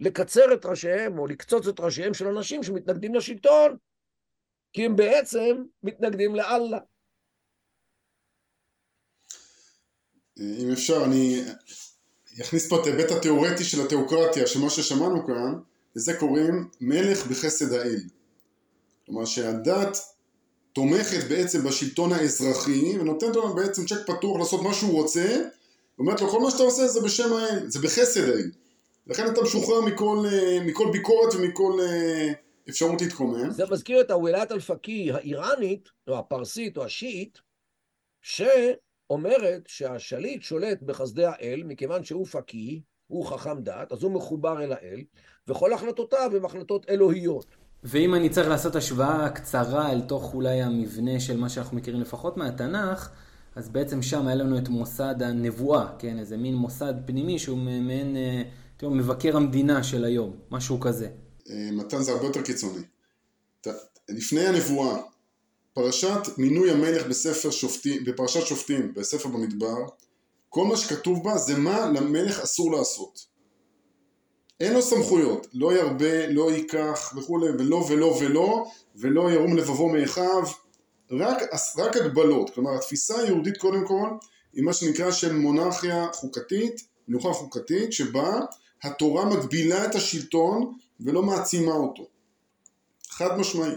לקצר את ראשיהם, או לקצוץ את ראשיהם של אנשים שמתנגדים לשלטון, כי הם בעצם מתנגדים לאללה. אם אפשר, אני אכניס פה את ההיבט התיאורטי של התיאוקרטיה, שמה ששמענו כאן, לזה קוראים מלך בחסד האל. כלומר שהדת תומכת בעצם בשלטון האזרחי ונותנת לו בעצם צ'ק פתוח לעשות מה שהוא רוצה אומרת לו כל מה שאתה עושה זה בשם האל, זה בחסד האל לכן אתה משוחרר מכל, אה, מכל ביקורת ומכל אה, אפשרות להתקומם. זה מזכיר את הוולת אלפקי האיראנית או הפרסית או השיעית שאומרת שהשליט שולט בחסדי האל מכיוון שהוא פקי, הוא חכם דת, אז הוא מחובר אל האל וכל החלטותיו הן החלטות אלוהיות. ואם אני צריך לעשות השוואה קצרה אל תוך אולי המבנה של מה שאנחנו מכירים לפחות מהתנ"ך, אז בעצם שם היה לנו את מוסד הנבואה, כן? איזה מין מוסד פנימי שהוא מעין, אה, תראו, מבקר המדינה של היום, משהו כזה. אה, מתן זה הרבה יותר קיצוני. לפני הנבואה, פרשת מינוי המלך בספר שופטים, בפרשת שופטים, בספר במדבר, כל מה שכתוב בה זה מה למלך אסור לעשות. אין לו סמכויות, לא ירבה, לא ייקח וכולי, ולא ולא ולא, ולא ירום לבבו מאחיו, רק, רק הגבלות, כלומר התפיסה היהודית קודם כל היא מה שנקרא של מונרכיה חוקתית, מנוחה חוקתית, שבה התורה מגבילה את השלטון ולא מעצימה אותו. חד משמעי.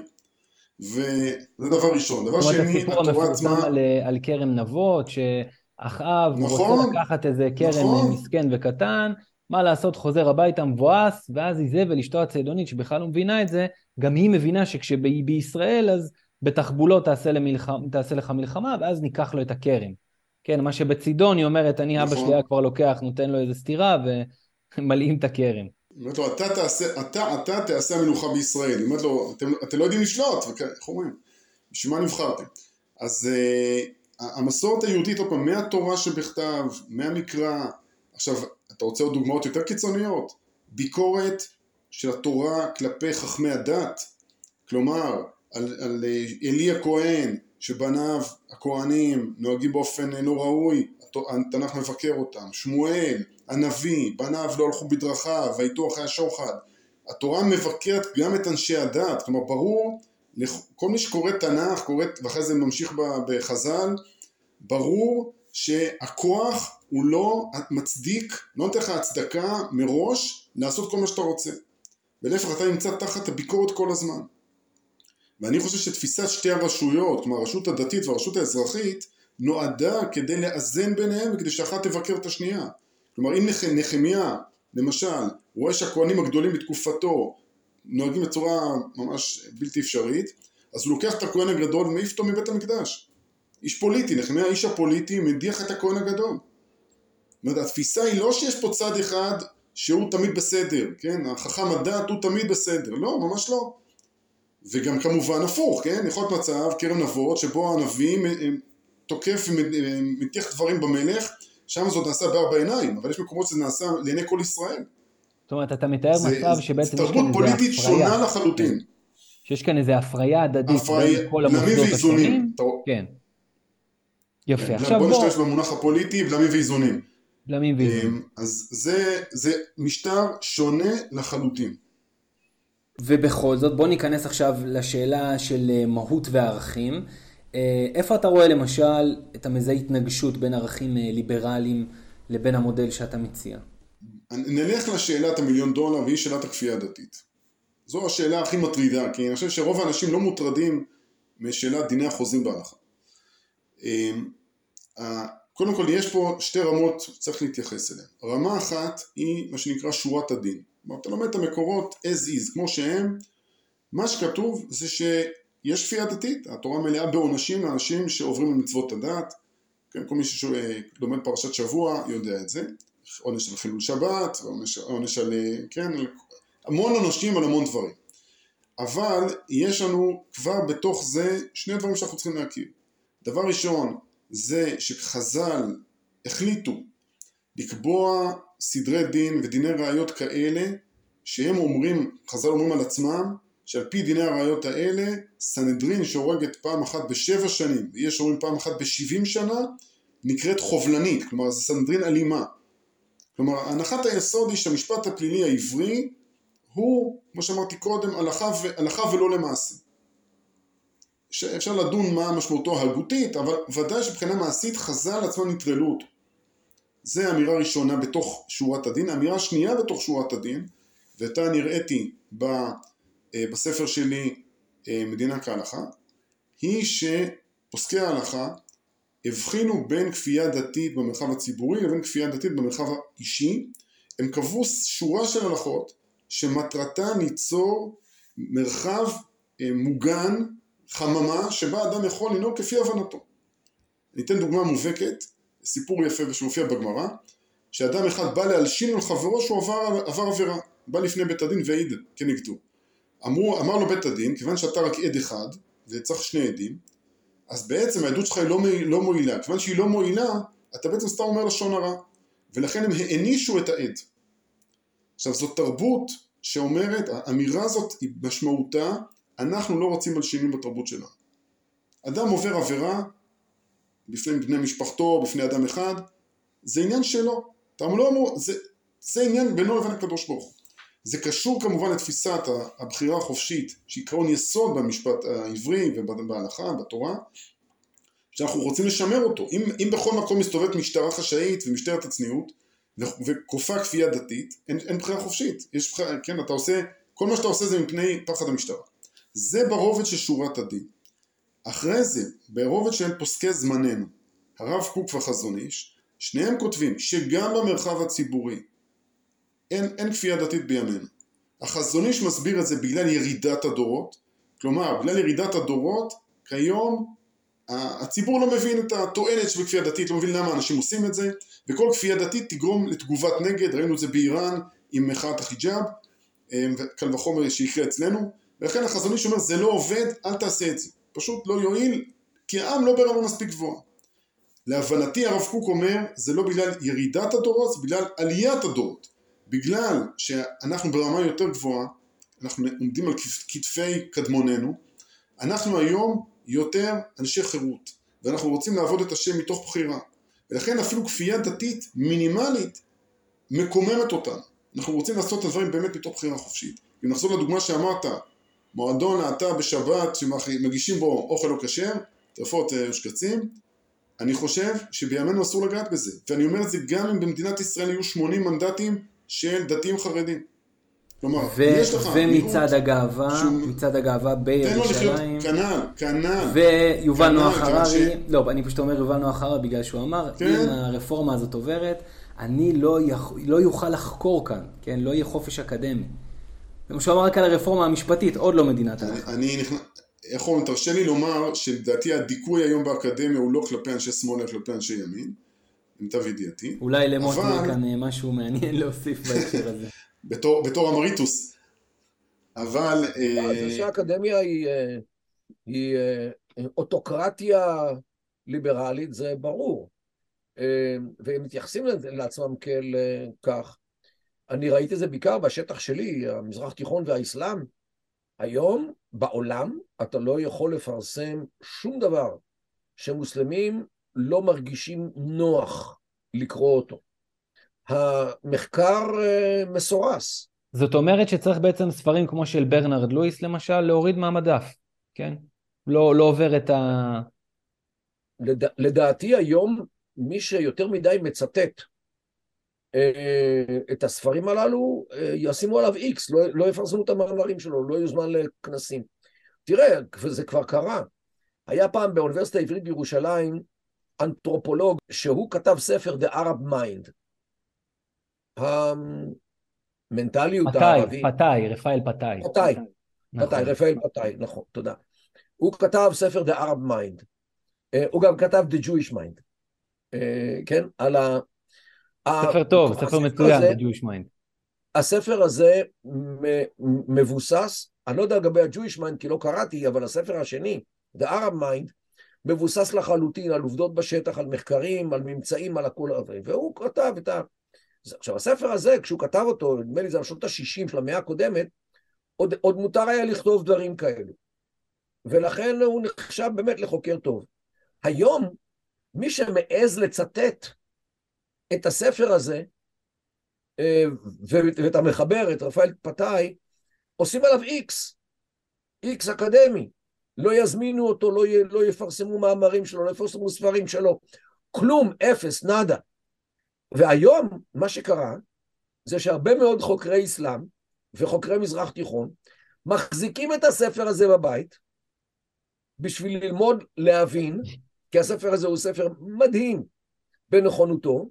וזה דבר ראשון. דבר שני, התורה עצמה... על, על כרם נבות, שאחאב נכון, רוצה לקחת איזה כרם נכון. מסכן וקטן, מה לעשות, חוזר הביתה מבואס, ואז איזבל, אשתו הצידונית, שבכלל לא מבינה את זה, גם היא מבינה שכשהיא בישראל, אז בתחבולות תעשה, למלחמה, תעשה לך מלחמה, ואז ניקח לו את הכרם. כן, מה שבצידון היא אומרת, אני נכון. אבא שלי היה כבר לוקח, נותן לו איזה סטירה, ומלאים את הכרם. אומרת לו, אתה תעשה, אתה, אתה תעשה המלוכה בישראל. היא אומרת לו, אתם, אתם לא יודעים לשלוט, איך אומרים? בשביל מה נבחרתם? אז uh, המסורת היהודית, עוד פעם, מהתורה שבכתב, מהמקרא, עכשיו, אתה רוצה עוד דוגמאות יותר קיצוניות? ביקורת של התורה כלפי חכמי הדת, כלומר, על, על אה, עלי הכהן, שבניו הכהנים נוהגים באופן אה, לא ראוי, התנ"ך מבקר אותם, שמואל, הנביא, בניו לא הלכו בדרכיו, ויתו אחרי השוחד. התורה מבקרת גם את אנשי הדת, כלומר ברור, כל מי שקורא תנ"ך, קורא, ואחרי זה ממשיך בחז"ל, ברור שהכוח הוא לא מצדיק, לא נותן לך הצדקה מראש לעשות כל מה שאתה רוצה. ולהפך אתה נמצא תחת הביקורת כל הזמן. ואני חושב שתפיסת שתי הרשויות, כלומר הרשות הדתית והרשות האזרחית, נועדה כדי לאזן ביניהם וכדי שאחת תבקר את השנייה. כלומר אם נחמיה, למשל, רואה שהכהנים הגדולים בתקופתו נוהגים בצורה ממש בלתי אפשרית, אז הוא לוקח את הכהן הגדול ומעיף אותו מבית המקדש. איש פוליטי, נחמיה האיש הפוליטי מדיח את הכהן הגדול. זאת אומרת, התפיסה היא לא שיש פה צד אחד שהוא תמיד בסדר, כן? החכם הדת הוא תמיד בסדר. לא, ממש לא. וגם כמובן הפוך, כן? יכול להיות מצב, כרם נבות, שבו הנביא תוקף ומטיח דברים במלך, שם זאת נעשה בארבע עיניים, אבל יש מקומות שזה נעשה לעיני כל ישראל. זאת אומרת, אתה מתאר זה, מצב שבעצם יש כאן איזה הפריה. תרבות פוליטית שונה לחלוטין. שיש כאן איזה הפריה הדדית בין כל המוסדות השונים. כן. יפה. עכשיו בוא... בוא נשתמש במונח הפוליטי, בלמים ואיזונים. בלמים ואיזונים. אז זה, זה משטר שונה לחלוטין. ובכל זאת, בוא ניכנס עכשיו לשאלה של אה, מהות וערכים. אה, איפה אתה רואה למשל את המזהה התנגשות בין ערכים אה, ליברליים לבין המודל שאתה מציע? נלך לשאלת המיליון דולר והיא שאלת הכפייה הדתית. זו השאלה הכי מטרידה, כי אני חושב שרוב האנשים לא מוטרדים משאלת דיני החוזים בהלכה. קודם כל יש פה שתי רמות שצריך להתייחס אליהן. רמה אחת היא מה שנקרא שורת הדין. כלומר, אתה לומד את המקורות as is, כמו שהם, מה שכתוב זה יש כפייה דתית, התורה מלאה בעונשים לאנשים שעוברים על מצוות הדת, כן, כל מי שלומד פרשת שבוע יודע את זה, עונש על חילול שבת, עונש, עונש על, כן, המון עונשים על המון דברים. אבל יש לנו כבר בתוך זה שני דברים שאנחנו צריכים להכיר. דבר ראשון זה שחז"ל החליטו לקבוע סדרי דין ודיני ראיות כאלה שהם אומרים, חז"ל אומרים על עצמם שעל פי דיני הראיות האלה סנהדרין שהורגת פעם אחת בשבע שנים ויש אומרים פעם אחת בשבעים שנה נקראת חובלנית, כלומר זה סנהדרין אלימה. כלומר הנחת היסוד היא שהמשפט הפלילי העברי הוא, כמו שאמרתי קודם, הלכה, ו... הלכה ולא למעשה. אפשר לדון מה משמעותו ההגותית, אבל ודאי שבחינה מעשית חז"ל עצמם נטרלו אותו. זה אמירה ראשונה בתוך שורת הדין. אמירה שנייה בתוך שורת הדין, ואותה אני הראיתי אה, בספר שלי אה, מדינה כהלכה, היא שפוסקי ההלכה הבחינו בין כפייה דתית במרחב הציבורי לבין כפייה דתית במרחב האישי. הם קבעו שורה של הלכות שמטרתה ליצור מרחב אה, מוגן, חממה, שבה אדם יכול לנהוג כפי הבנתו. אני אתן דוגמה מובהקת, סיפור יפה ושמופיע בגמרא, שאדם אחד בא להלשין על חברו שהוא עבר, עבר עבירה, בא לפני בית הדין והעיד כנגדו. אמרו, אמר לו בית הדין, כיוון שאתה רק עד אחד, וצריך שני עדים, אז בעצם העדות שלך היא לא, לא מועילה. כיוון שהיא לא מועילה, אתה בעצם סתם אומר לשון הרע. ולכן הם הענישו את העד. עכשיו זאת תרבות שאומרת, האמירה הזאת היא משמעותה, אנחנו לא רוצים מלשינים בתרבות שלנו. אדם עובר עבירה בפני בני משפחתו, בפני אדם אחד, זה עניין שלו. אתה לא אמור, זה, זה עניין בינו לבין הקדוש ברוך הוא. זה קשור כמובן לתפיסת הבחירה החופשית, שהיא עקרון יסוד במשפט העברי ובהלכה, בתורה, שאנחנו רוצים לשמר אותו. אם, אם בכל מקום מסתובבת משטרה חשאית ומשטרת הצניעות, וכופה כפייה דתית, אין, אין בחירה חופשית. יש בחירה, כן, אתה עושה, כל מה שאתה עושה זה מפני פחד המשטרה. זה ברובד של שורת הדין. אחרי זה, ברובד של פוסקי זמננו, הרב קוק והחזון איש, שניהם כותבים שגם במרחב הציבורי אין, אין כפייה דתית בימינו. החזון איש מסביר את זה בגלל ירידת הדורות, כלומר בגלל ירידת הדורות כיום הציבור לא מבין את התועלת שבכפייה דתית, לא מבין למה אנשים עושים את זה, וכל כפייה דתית תגרום לתגובת נגד, ראינו את זה באיראן עם מחאת החיג'אב, אמ, קל וחומר שיקרה אצלנו, ולכן החזון איש אומר זה לא עובד, אל תעשה את זה, פשוט לא יועיל, כי העם לא ברמה מספיק גבוהה. להבנתי הרב קוק אומר זה לא בגלל ירידת הדורות, זה בגלל עליית הדורות. בגלל שאנחנו ברמה יותר גבוהה, אנחנו עומדים על כתפי קדמוננו, אנחנו היום יותר אנשי חירות, ואנחנו רוצים לעבוד את השם מתוך בחירה. ולכן אפילו כפייה דתית מינימלית מקוממת אותנו. אנחנו רוצים לעשות את הדברים באמת מתוך בחירה חופשית. אם נחזור לדוגמה שאמרת, מועדון להט"ב בשבת שמגישים בו אוכל לא כשר, טרפות אה, ושקצים, אני חושב שבימינו אסור לגעת בזה. ואני אומר את זה גם אם במדינת ישראל יהיו 80 מנדטים של דתיים חרדים. כלומר, ו- יש לך ומצד הגאווה, שהוא... מצד הגאווה בירושלים. כנ"ל, כנ"ל. ויובל נוח הררי, לא, אני פשוט אומר יובל נוח הררי בגלל שהוא אמר, כן. אם הרפורמה הזאת עוברת, אני לא, יכ... לא יוכל לחקור כאן, כן? לא יהיה חופש אקדמי. זה מה שהוא אמר רק על הרפורמה המשפטית, עוד לא מדינת הלכה. אני נכנס... איך אומרים, תרשה לי לומר שלדעתי הדיכוי היום באקדמיה הוא לא כלפי אנשי שמאל, אלא כלפי אנשי ימין, למיטב ידיעתי. אולי למוט אבל... כאן משהו מעניין [laughs] להוסיף בהקשר הזה. בתור, בתור אמריטוס. אבל... אה, זה שהאקדמיה היא, אה, היא אה, אוטוקרטיה ליברלית, זה ברור. והם מתייחסים לעצמם כאל כך. אני ראיתי את זה בעיקר בשטח שלי, המזרח תיכון והאסלאם. היום בעולם אתה לא יכול לפרסם שום דבר שמוסלמים לא מרגישים נוח לקרוא אותו. המחקר אה, מסורס. זאת אומרת שצריך בעצם ספרים כמו של ברנרד לואיס למשל, להוריד מהמדף, כן? לא, לא עובר את ה... לד... לדעתי היום, מי שיותר מדי מצטט את הספרים הללו, אה, ישימו עליו איקס, לא, לא יפרסמו את המאמרים שלו, לא יוזמן לכנסים. תראה, זה כבר קרה. היה פעם באוניברסיטה העברית בירושלים אנתרופולוג שהוא כתב ספר The Arab Mind. המנטליות הערבית. פתאי, רפאל פתאי. פתאי, פתאי, נכון. רפאל פתאי, נכון, תודה. הוא כתב ספר The Arab Mind, אה, הוא גם כתב The Jewish Mind, אה, כן? על ה... ספר טוב, ספר מצוין, The Jewish Mind. הספר הזה מבוסס, אני לא יודע לגבי ה-Jewish Mind כי לא קראתי, אבל הספר השני, The Arab Mind, מבוסס לחלוטין על עובדות בשטח, על מחקרים, על ממצאים, על הכול הזה, והוא כתב את ה... עכשיו הספר הזה, כשהוא כתב אותו, נדמה לי זה בשנות ה-60 של המאה הקודמת, עוד, עוד מותר היה לכתוב דברים כאלו. ולכן הוא נחשב באמת לחוקר טוב. היום, מי שמעז לצטט את הספר הזה, אה, ואת המחבר, את רפאל פתאי, עושים עליו איקס, איקס אקדמי. לא יזמינו אותו, לא, י, לא יפרסמו מאמרים שלו, לא יפרסמו ספרים שלו. כלום, אפס, נאדה. והיום, מה שקרה, זה שהרבה מאוד חוקרי אסלאם וחוקרי מזרח תיכון מחזיקים את הספר הזה בבית בשביל ללמוד להבין, כי הספר הזה הוא ספר מדהים בנכונותו,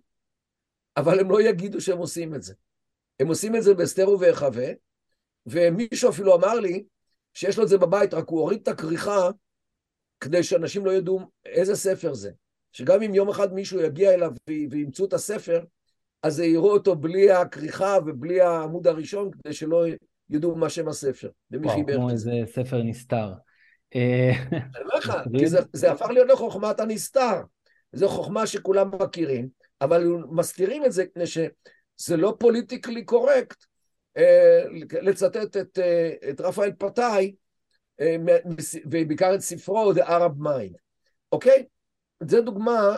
אבל הם לא יגידו שהם עושים את זה. הם עושים את זה בהסתר ובהיחווה, ומישהו אפילו אמר לי שיש לו את זה בבית, רק הוא הוריד את הכריכה כדי שאנשים לא ידעו איזה ספר זה. שגם אם יום אחד מישהו יגיע אליו וימצאו את הספר, אז יראו אותו בלי הכריכה ובלי העמוד הראשון, כדי שלא ידעו מה שם הספר. וואו, כמו איזה ספר נסתר. אה, אני אומר לך, [laughs] כי זה, זה הפך להיות לחוכמת הנסתר. זו חוכמה שכולם מכירים, אבל מסתירים את זה מפני שזה לא פוליטיקלי קורקט אה, לצטט את, אה, את רפאל פתאי, ובעיקר את ספרו The Arab Mind, אוקיי? זה דוגמה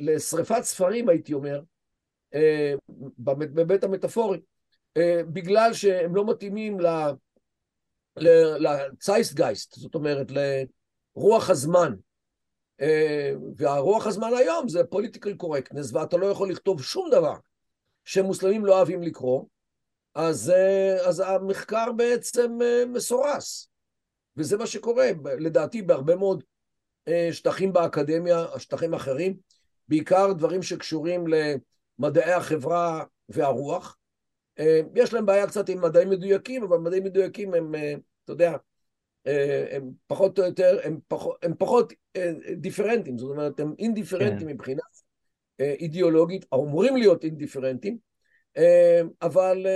לשריפת ספרים, הייתי אומר, בבית המטאפורי, בגלל שהם לא מתאימים לצייסטגייסט, זאת אומרת, לרוח הזמן. והרוח הזמן היום זה פוליטיקל קורקטנס, ואתה לא יכול לכתוב שום דבר שמוסלמים לא אוהבים לקרוא, אז, אז המחקר בעצם מסורס. וזה מה שקורה, לדעתי, בהרבה מאוד שטחים באקדמיה, שטחים אחרים, בעיקר דברים שקשורים למדעי החברה והרוח. יש להם בעיה קצת עם מדעים מדויקים, אבל מדעים מדויקים הם, אתה יודע, הם פחות או יותר, הם פחות, הם פחות דיפרנטים, זאת אומרת, הם אינדיפרנטים כן. מבחינה אידיאולוגית, או אמורים להיות אינדיפרנטים, אבל...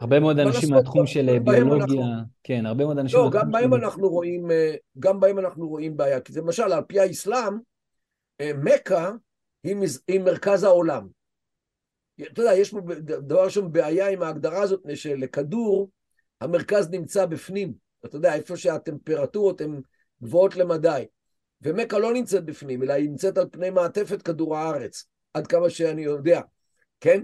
הרבה מאוד אנשים מהתחום של ביולוגיה, אנחנו... כן, הרבה מאוד אנשים... לא, גם בהם של... אנחנו רואים, גם בהם אנחנו רואים בעיה, כי למשל, על פי האסלאם, מכה היא. היא מרכז העולם. אתה יודע, יש פה דבר ראשון בעיה עם ההגדרה הזאת, שלכדור המרכז נמצא בפנים. אתה יודע, איפה שהטמפרטורות הן גבוהות למדי. ומכה לא נמצאת בפנים, אלא היא נמצאת על פני מעטפת כדור הארץ, עד כמה שאני יודע, כן?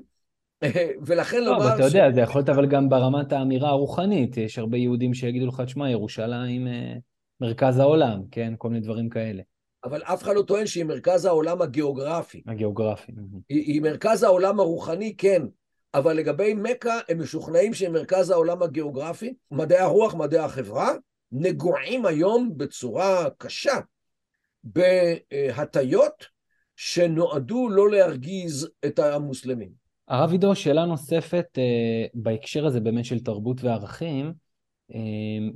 [laughs] ולכן לא, לומר... אבל אתה יודע. זה יכול להיות אבל גם ברמת האמירה הרוחנית, יש הרבה יהודים שיגידו לך, תשמע, ירושלים אה, מרכז העולם, כן? כל מיני דברים כאלה. אבל אף אחד לא טוען שהיא מרכז העולם הגיאוגרפי. הגיאוגרפי. היא, היא מרכז העולם הרוחני, כן, אבל לגבי מכה, הם משוכנעים שהיא מרכז העולם הגיאוגרפי. מדעי הרוח, מדעי החברה, נגועים היום בצורה קשה בהטיות שנועדו לא להרגיז את המוסלמים. הרב עידו, שאלה נוספת אה, בהקשר הזה באמת של תרבות וערכים, אה,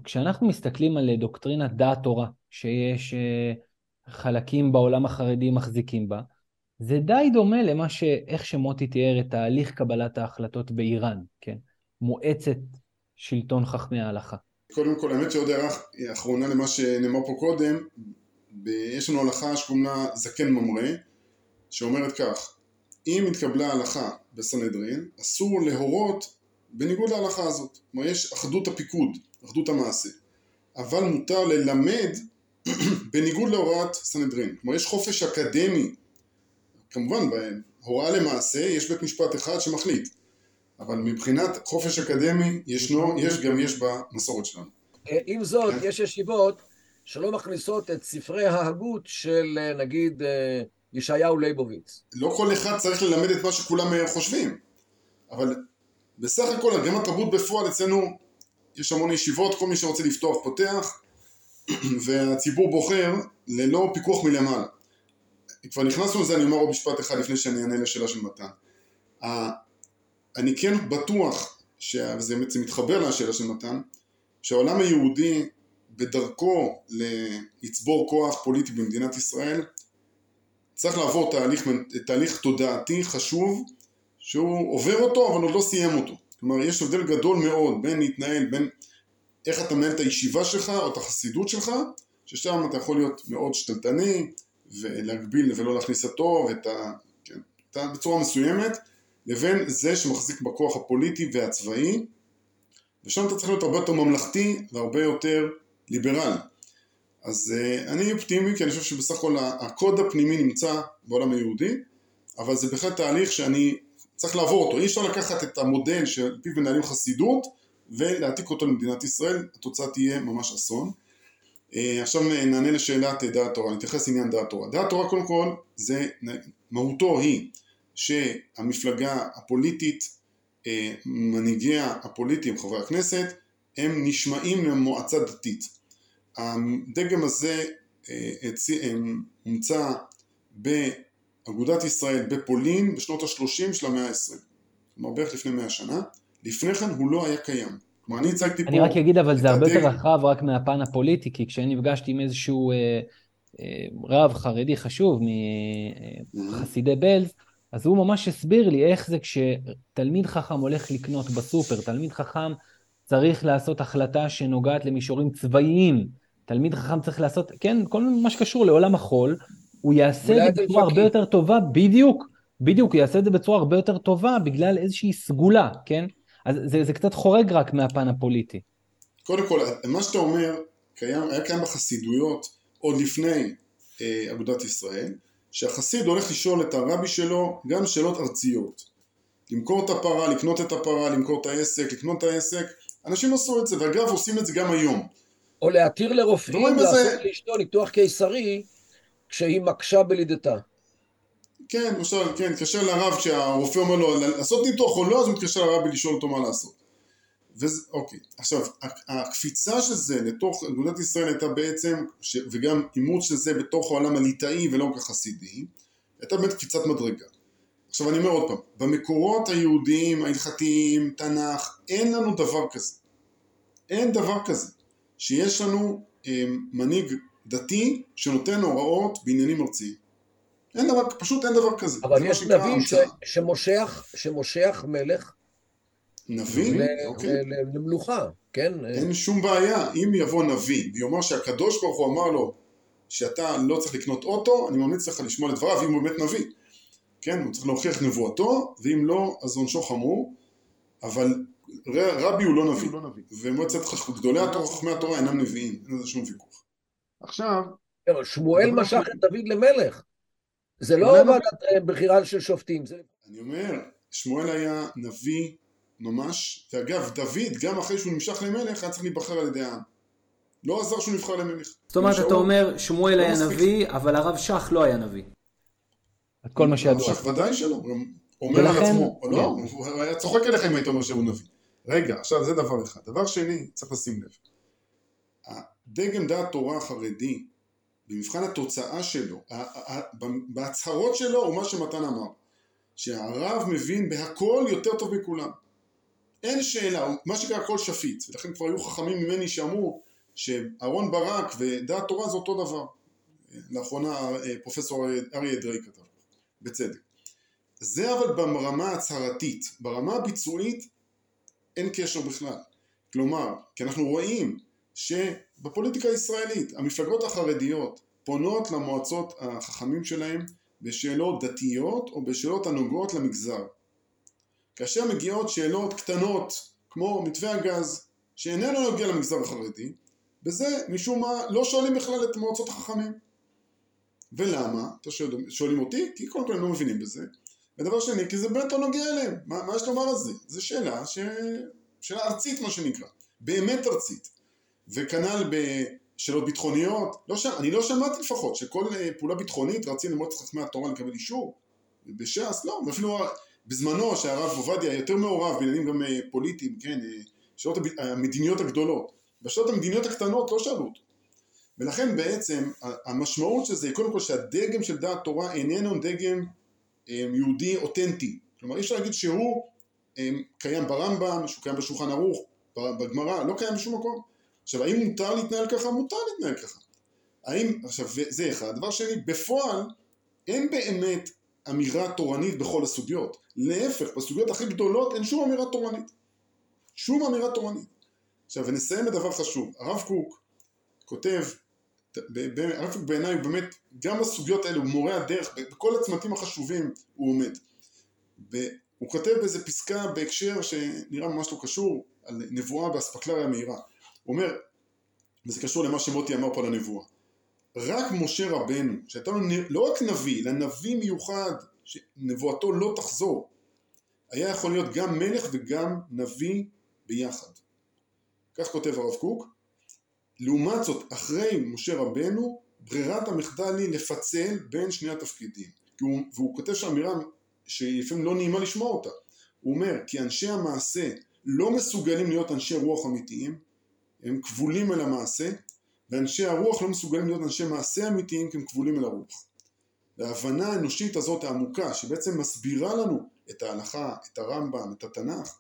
כשאנחנו מסתכלים על דוקטרינת דעת תורה, שיש אה, חלקים בעולם החרדי מחזיקים בה, זה די דומה למה ש... איך שמוטי תיאר את תהליך קבלת ההחלטות באיראן, כן? מועצת שלטון חכמי ההלכה. קודם כל, האמת שעוד הערה אחרונה למה שנאמר פה קודם, ב... יש לנו הלכה שקוראים לה זקן ממרא, שאומרת כך, אם התקבלה הלכה בסנהדרין, אסור להורות בניגוד להלכה הזאת. כלומר, יש אחדות הפיקוד, אחדות המעשה. אבל מותר ללמד [clears throat] בניגוד להוראת סנהדרין. כלומר, יש חופש אקדמי כמובן, בהוראה למעשה יש בית משפט אחד שמחליט, אבל מבחינת חופש אקדמי ישנו, יש גם יש במסורת שלנו. אה, עם זאת, כן. יש ישיבות שלא מכניסות את ספרי ההגות של אה, נגיד אה, ישעיהו ליבוביץ. לא כל אחד צריך ללמד את מה שכולם חושבים, אבל בסך הכל גם התרבות בפועל אצלנו יש המון ישיבות, כל מי שרוצה לפתוח פותח [clears throat] והציבור בוחר ללא פיקוח מלמעלה. כבר נכנסנו לזה, אני אומר עוד משפט אחד לפני שאני אענה לשאלה של מתן. אני כן בטוח, וזה בעצם מתחבר לשאלה של מתן, שהעולם היהודי בדרכו לצבור כוח פוליטי במדינת ישראל, צריך לעבור תהליך, תהליך תודעתי חשוב שהוא עובר אותו אבל עוד לא סיים אותו. כלומר יש הבדל גדול מאוד בין להתנהל, בין איך אתה מנהל את הישיבה שלך או את החסידות שלך, ששם אתה יכול להיות מאוד שתלטני ולהגביל ולא להכניס את הטוב, את ה... כן, בצורה מסוימת, לבין זה שמחזיק בכוח הפוליטי והצבאי, ושם אתה צריך להיות הרבה יותר ממלכתי והרבה יותר ליברל. אז uh, אני אופטימי כי אני חושב שבסך הכל הקוד הפנימי נמצא בעולם היהודי, אבל זה בהחלט תהליך שאני צריך לעבור אותו. אי אפשר לקחת את המודל של פיו מנהלים חסידות ולהעתיק אותו למדינת ישראל, התוצאה תהיה ממש אסון. Uh, עכשיו נענה לשאלת דעת תורה, נתייחס לעניין דעת תורה. דעת תורה קודם כל, זה, מהותו היא שהמפלגה הפוליטית, uh, מנהיגיה הפוליטיים, חברי הכנסת, הם נשמעים למועצה דתית. הדגם הזה הומצא באגודת ישראל בפולין בשנות ה-30 של המאה ה-20, כלומר בערך לפני מאה שנה, לפני כן הוא לא היה קיים. כלומר אני הצגתי פה... אני רק אגיד אבל זה הרבה יותר רחב רק מהפן הפוליטי, כי כשאני נפגשתי עם איזשהו אה, אה, רב חרדי חשוב מחסידי בלז, אז הוא ממש הסביר לי איך זה כשתלמיד חכם הולך לקנות בסופר, תלמיד חכם צריך לעשות החלטה שנוגעת למישורים צבאיים, תלמיד חכם צריך לעשות, כן, כל מה שקשור לעולם החול, הוא יעשה את זה בצורה הרבה יותר טובה, בדיוק, בדיוק, הוא יעשה את זה בצורה הרבה יותר טובה בגלל איזושהי סגולה, כן? אז זה, זה קצת חורג רק מהפן הפוליטי. קודם כל, מה שאתה אומר, קיים, היה קיים בחסידויות עוד לפני אה, אגודת ישראל, שהחסיד הולך לשאול את הרבי שלו גם שאלות ארציות. למכור את הפרה, לקנות את הפרה, למכור את העסק, לקנות את העסק, אנשים עשו את זה, ואגב עושים את זה גם היום. או להתיר לרופאים לעשות לאשתו ניתוח קיסרי כשהיא מקשה בלידתה. כן, למשל, כן, מתקשר לרב כשהרופא אומר לו לעשות ניתוח או לא, אז הוא מתקשר לרבי לשאול אותו מה לעשות. וזה, אוקיי, עכשיו, הקפיצה של זה לתוך אגודת ישראל הייתה בעצם, ש, וגם אימוץ של זה בתוך העולם הליטאי ולא כל כך חסידי, הייתה באמת קפיצת מדרגה. עכשיו אני אומר עוד פעם, במקורות היהודיים, ההלכתיים, תנ"ך, אין לנו דבר כזה. אין דבר כזה. שיש לנו אה, מנהיג דתי שנותן הוראות בעניינים ארציים. אין דבר, פשוט אין דבר כזה. אבל יש נביא ש, שמושך, שמושך מלך נביא? ל, אוקיי. למלוכה, כן? אין שום בעיה. אם יבוא נביא ויאמר שהקדוש ברוך הוא אמר לו שאתה לא צריך לקנות אוטו, אני ממליץ לך לשמוע לדבריו אם הוא באמת נביא. כן, הוא צריך להוכיח נבואתו, ואם לא, אז עונשו חמור, אבל רבי הוא לא נביא, ומועצת גדולי התורה, חכמי התורה אינם נביאים, אין לזה שום ויכוח. עכשיו... שמואל משך את דוד למלך, זה לא ועדת אה, בחירה של שופטים. אני אומר, שמואל היה נביא ממש, ואגב, דוד, גם אחרי שהוא נמשך למלך, היה צריך להיבחר על ידי העם. לא עזר שהוא נבחר למלך. זאת אומרת, אתה אומר, שמואל לא היה נביא, אבל הרב שך לא היה נביא. את כל מה שידוע. שך ודאי שלא, הוא אומר על עצמו, לא, הוא היה צוחק עליך אם היית אומר שהוא נביא. רגע, עכשיו זה דבר אחד. דבר שני, צריך לשים לב. דגם דעת תורה החרדי, במבחן התוצאה שלו, בהצהרות שלו הוא מה שמתן אמר, שהרב מבין בהכל יותר טוב מכולם. אין שאלה, מה שקרה הכל שפיט, ולכן כבר היו חכמים ממני שאמרו שאהרון ברק ודעת תורה זה אותו דבר. לאחרונה אה, פרופסור אריה אדרי כתב, בצדק. זה אבל ברמה ההצהרתית, ברמה הביצועית אין קשר בכלל. כלומר, כי אנחנו רואים שבפוליטיקה הישראלית המפלגות החרדיות פונות למועצות החכמים שלהם בשאלות דתיות או בשאלות הנוגעות למגזר. כאשר מגיעות שאלות קטנות כמו מתווה הגז שאיננו נוגע למגזר החרדי, בזה משום מה לא שואלים בכלל את מועצות החכמים. ולמה? אתם שואלים אותי? כי קודם כל הם לא מבינים בזה. ודבר שני, כי זה באמת לא נוגע אליהם. מה, מה יש לומר על זה? זו שאלה, ש... שאלה ארצית מה שנקרא. באמת ארצית. וכנ"ל בשאלות ביטחוניות. לא ש... אני לא שמעתי לפחות שכל אה, פעולה ביטחונית רצים למועצת חכמי התורה לקבל אישור. בש"ס לא, ואפילו בזמנו שהרב עובדיה יותר מעורב בעניינים גם אה, פוליטיים, כן, אה, שאלות המדיניות הגדולות. בשאלות המדיניות הקטנות לא שאלו אותו. ולכן בעצם המשמעות של זה היא קודם כל שהדגם של דעת תורה איננו דגם יהודי אותנטי. כלומר אי אפשר להגיד שהוא קיים ברמב"ם, שהוא קיים בשולחן ערוך, בגמרא, לא קיים בשום מקום. עכשיו, האם מותר להתנהל ככה? מותר להתנהל ככה. האם, עכשיו, זה אחד. דבר שני, בפועל, אין באמת אמירה תורנית בכל הסוגיות. להפך, בסוגיות הכי גדולות אין שום אמירה תורנית. שום אמירה תורנית. עכשיו, ונסיים בדבר חשוב. הרב קוק כותב, הרב קוק בעיניי הוא באמת, גם בסוגיות האלה, הוא מורה הדרך, בכל הצמתים החשובים הוא עומד. הוא כותב באיזה פסקה בהקשר שנראה ממש לא קשור, על נבואה באספקלריה המהירה. אומר, וזה קשור למה שמוטי אמר פה על הנבואה. רק משה רבנו, שהייתה לו לא רק נביא, אלא נביא מיוחד, שנבואתו לא תחזור, היה יכול להיות גם מלך וגם נביא ביחד. כך כותב הרב קוק. לעומת זאת, אחרי משה רבנו, ברירת המחדל היא לפצל בין שני התפקידים. והוא, והוא כותב שם אמירה שלפעמים לא נעימה לשמוע אותה. הוא אומר, כי אנשי המעשה לא מסוגלים להיות אנשי רוח אמיתיים, הם כבולים אל המעשה, ואנשי הרוח לא מסוגלים להיות אנשי מעשה אמיתיים כי הם כבולים אל הרוח. וההבנה האנושית הזאת העמוקה, שבעצם מסבירה לנו את ההלכה, את הרמב"ם, את התנ"ך,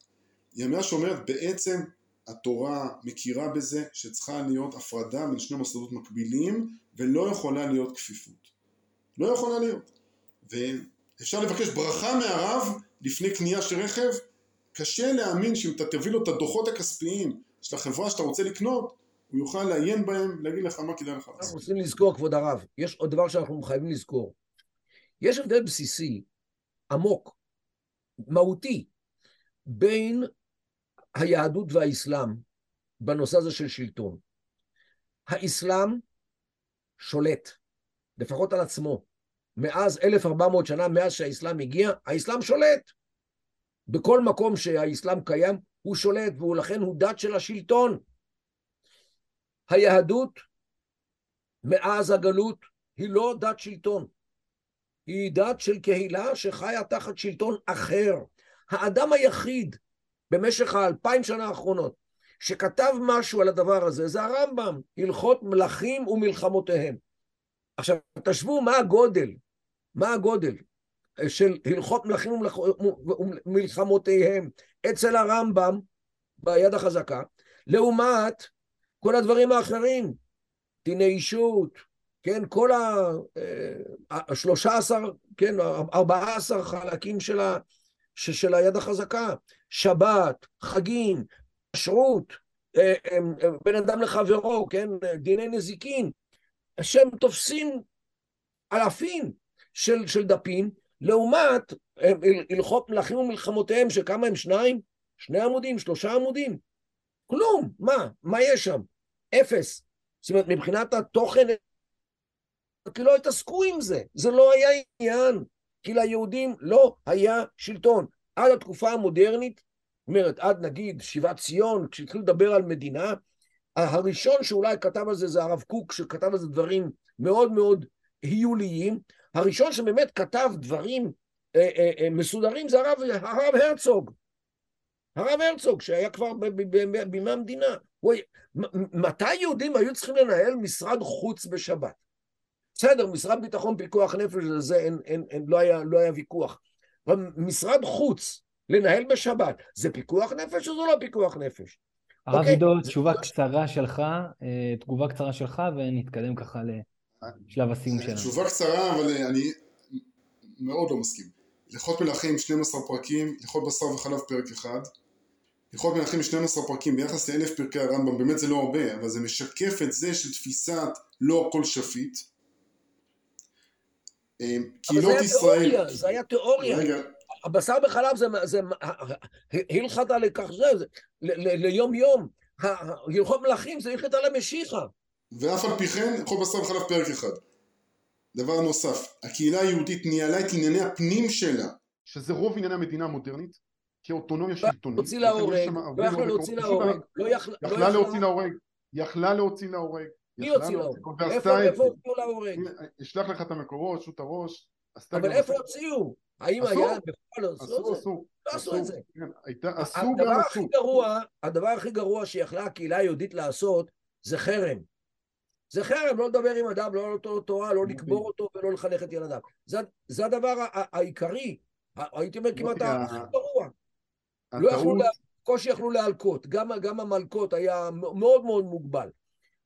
היא אמירה שאומרת בעצם התורה מכירה בזה שצריכה להיות הפרדה בין שני מוסדות מקבילים ולא יכולה להיות כפיפות. לא יכולה להיות. ואפשר לבקש ברכה מהרב לפני קנייה של רכב, קשה להאמין שאם אתה תביא לו את הדוחות הכספיים של החברה שאתה רוצה לקנות, הוא יוכל לעיין בהם, להגיד לך מה כדאי לך לעשות. אנחנו צריכים לזכור, כבוד הרב, יש עוד דבר שאנחנו חייבים לזכור. יש הבדל בסיסי, עמוק, מהותי, בין היהדות והאסלאם בנושא הזה של שלטון. האסלאם שולט, לפחות על עצמו. מאז 1400 שנה, מאז שהאסלאם הגיע, האסלאם שולט. בכל מקום שהאסלאם קיים, הוא שולט, ולכן הוא דת של השלטון. היהדות מאז הגלות היא לא דת שלטון, היא דת של קהילה שחיה תחת שלטון אחר. האדם היחיד במשך האלפיים שנה האחרונות שכתב משהו על הדבר הזה זה הרמב"ם, הלכות מלכים ומלחמותיהם. עכשיו, תשוו מה הגודל, מה הגודל של הלכות מלכים ומלחמותיהם אצל הרמב"ם ביד החזקה, לעומת כל הדברים האחרים, דיני אישות, כן, כל השלושה אה, עשר, כן, ארבעה עשר חלקים של, ה, של היד החזקה, שבת, חגים, כשרות, אה, אה, בין אדם לחברו, כן, דיני נזיקין, שהם תופסים אלפים של, של דפים, לעומת הלכות מלכים ומלחמותיהם, שכמה הם שניים? שני עמודים, שלושה עמודים. כלום, מה? מה יש שם? אפס. זאת אומרת, מבחינת התוכן, כי לא התעסקו עם זה, זה לא היה עניין, כי ליהודים לא היה שלטון. עד התקופה המודרנית, זאת אומרת, עד נגיד שיבת ציון, כשהתחילו לדבר על מדינה, הראשון שאולי כתב על זה זה הרב קוק, שכתב על זה דברים מאוד מאוד היוליים, הראשון שבאמת כתב דברים אה, אה, אה, מסודרים זה הרב, הרב הרצוג. הרב הרצוג, שהיה כבר בימי המדינה. הוא... מתי יהודים היו צריכים לנהל משרד חוץ בשבת? בסדר, משרד ביטחון פיקוח נפש, על זה אין, אין, אין, לא, היה, לא היה ויכוח. אבל משרד חוץ, לנהל בשבת, זה פיקוח נפש או זה לא פיקוח נפש? הרב okay. עידו, תשובה קצרה שלך, אה, תגובה קצרה שלך, ונתקדם ככה לשלב הסיום שלנו. תשובה קצרה, אבל אני מאוד לא מסכים. הלכות מלכים 12 פרקים, הלכות בשר וחלב פרק אחד. הלכות מלכים 12 פרקים ביחס לאלף פרקי הרמב"ם, באמת זה לא הרבה, אבל זה משקף את זה של תפיסת לא הכל שפיט. קהילות ישראל... אבל זה היה תיאוריה, רגע. הבשר בחלב זה, זה הלכת לכך זה, ליום יום, הלכות מלכים זה הלכת למשיחה. ואף על פי כן, הלכות בשר בחלב פרק אחד. דבר נוסף, הקהילה היהודית ניהלה את ענייני הפנים שלה, שזה רוב ענייני המדינה המודרנית, כאוטונומיה שלטונית. להוציא להורג, לא יכלה להוציא להורג, לא יכלה להוציא להורג, יכלה להוציא להורג. מי הוציא להורג? איפה הוציאו להורג? אשלח לך את המקורות, שו"ת הראש. אבל איפה הוציאו? האם היה בפועל עשו? עשו, לא עשו את זה. כן, עשו גם עשו. הדבר הכי גרוע שיכלה הקהילה היהודית לעשות זה חרם. זה חרם, לא לדבר עם אדם, לא לתת לו תורה, לא לקבור אותו ולא לחנך את ילדיו. זה הדבר העיקרי, הייתי אומר כמעט הכי גרוע. לא יכלו בקושי יכלו להלקות, גם, גם המלקות היה מאוד מאוד מוגבל,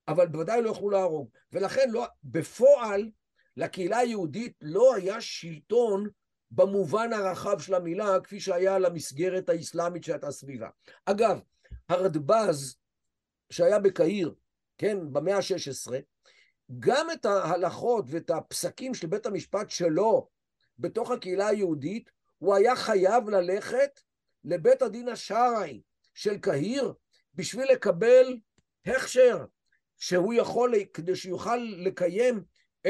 אבל בוודאי לא יכלו להרוג. ולכן לא, בפועל לקהילה היהודית לא היה שלטון במובן הרחב של המילה, כפי שהיה למסגרת האסלאמית שהייתה סביבה. אגב, הרדב"ז שהיה בקהיר, כן, במאה ה-16, גם את ההלכות ואת הפסקים של בית המשפט שלו בתוך הקהילה היהודית, הוא היה חייב ללכת לבית הדין השרעי של קהיר בשביל לקבל הכשר שהוא יכול, כדי שיוכל לקיים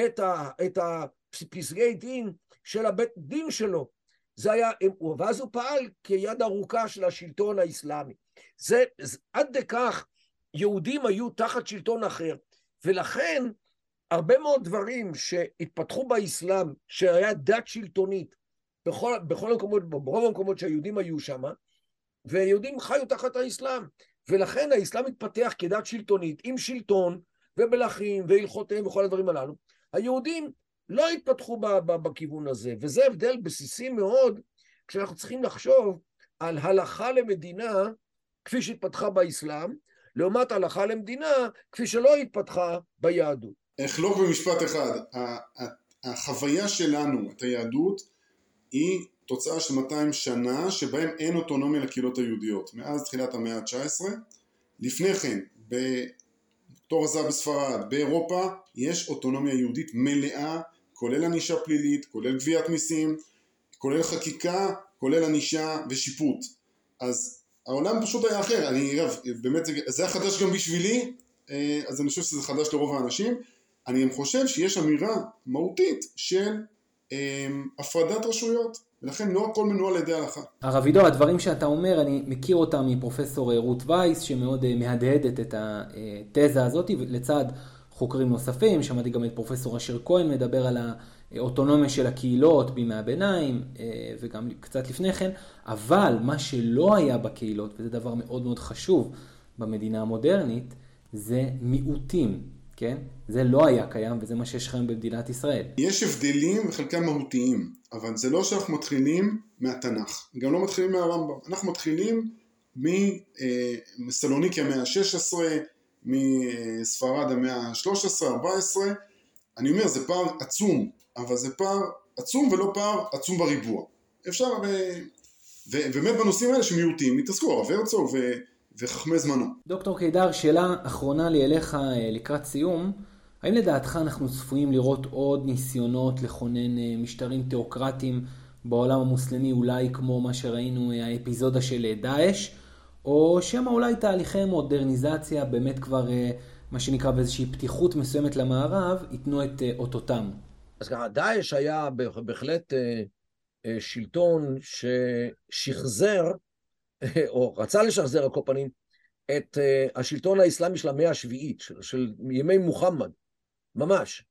את, ה, את הפסקי דין של הבית דין שלו. זה היה, ואז הוא פעל כיד ארוכה של השלטון האסלאמי. זה, זה עד כך יהודים היו תחת שלטון אחר, ולכן הרבה מאוד דברים שהתפתחו באסלאם, שהיה דת שלטונית, בכל, בכל המקומות, ברוב המקומות שהיהודים היו שם, ויהודים חיו תחת האסלאם, ולכן האסלאם התפתח כדת שלטונית, עם שלטון ומלכים והלכותיהם וכל הדברים הללו. היהודים לא התפתחו ב- ב- בכיוון הזה, וזה הבדל בסיסי מאוד כשאנחנו צריכים לחשוב על הלכה למדינה כפי שהתפתחה באסלאם, לעומת הלכה למדינה כפי שלא התפתחה ביהדות. אחלוק במשפט אחד, החוויה שלנו, את היהדות, היא תוצאה של 200 שנה שבהם אין אוטונומיה לקהילות היהודיות, מאז תחילת המאה ה-19. לפני כן, בתור הזהב בספרד, באירופה, יש אוטונומיה יהודית מלאה, כולל ענישה פלילית, כולל גביית מיסים, כולל חקיקה, כולל ענישה ושיפוט. אז העולם פשוט היה אחר, אני אגב, באמת זה, זה היה חדש גם בשבילי, אה, אז אני חושב שזה חדש לרוב האנשים. אני חושב שיש אמירה מהותית של אה, הפרדת רשויות, ולכן לא הכל מנוהל על ידי ההלכה. הרב עידו, הדברים שאתה אומר, אני מכיר אותם מפרופסור רות וייס, שמאוד אה, מהדהדת את התזה הזאת, לצד חוקרים נוספים, שמעתי גם את פרופסור אשר כהן מדבר על האוטונומיה של הקהילות בימי הביניים, וגם קצת לפני כן, אבל מה שלא היה בקהילות, וזה דבר מאוד מאוד חשוב במדינה המודרנית, זה מיעוטים. כן? זה לא היה קיים וזה מה שיש לכם במדינת ישראל. יש הבדלים וחלקם מהותיים, אבל זה לא שאנחנו מתחילים מהתנ"ך, גם לא מתחילים מהרמב"ם, אנחנו מתחילים מסלוניקי המאה ה-16, מספרד המאה ה-13, 14, אני אומר זה פער עצום, אבל זה פער עצום ולא פער עצום בריבוע. אפשר, ובאמת בנושאים האלה שמיעוטים התעסקו, הרב הרצוג וחכמי זמנו. דוקטור קידר, שאלה אחרונה לי אליך אה, לקראת סיום. האם לדעתך אנחנו צפויים לראות עוד ניסיונות לכונן אה, משטרים תיאוקרטיים בעולם המוסלמי, אולי כמו מה שראינו אה, האפיזודה של דאעש, או שמא אולי תהליכי מודרניזציה באמת כבר, מה שנקרא באיזושהי פתיחות מסוימת למערב, ייתנו את אותותם? אז ככה, דאעש היה בהחלט שלטון ששחזר [laughs] או רצה לשחזר על כל פנים, את uh, השלטון האסלאמי של המאה השביעית, של, של ימי מוחמד, ממש.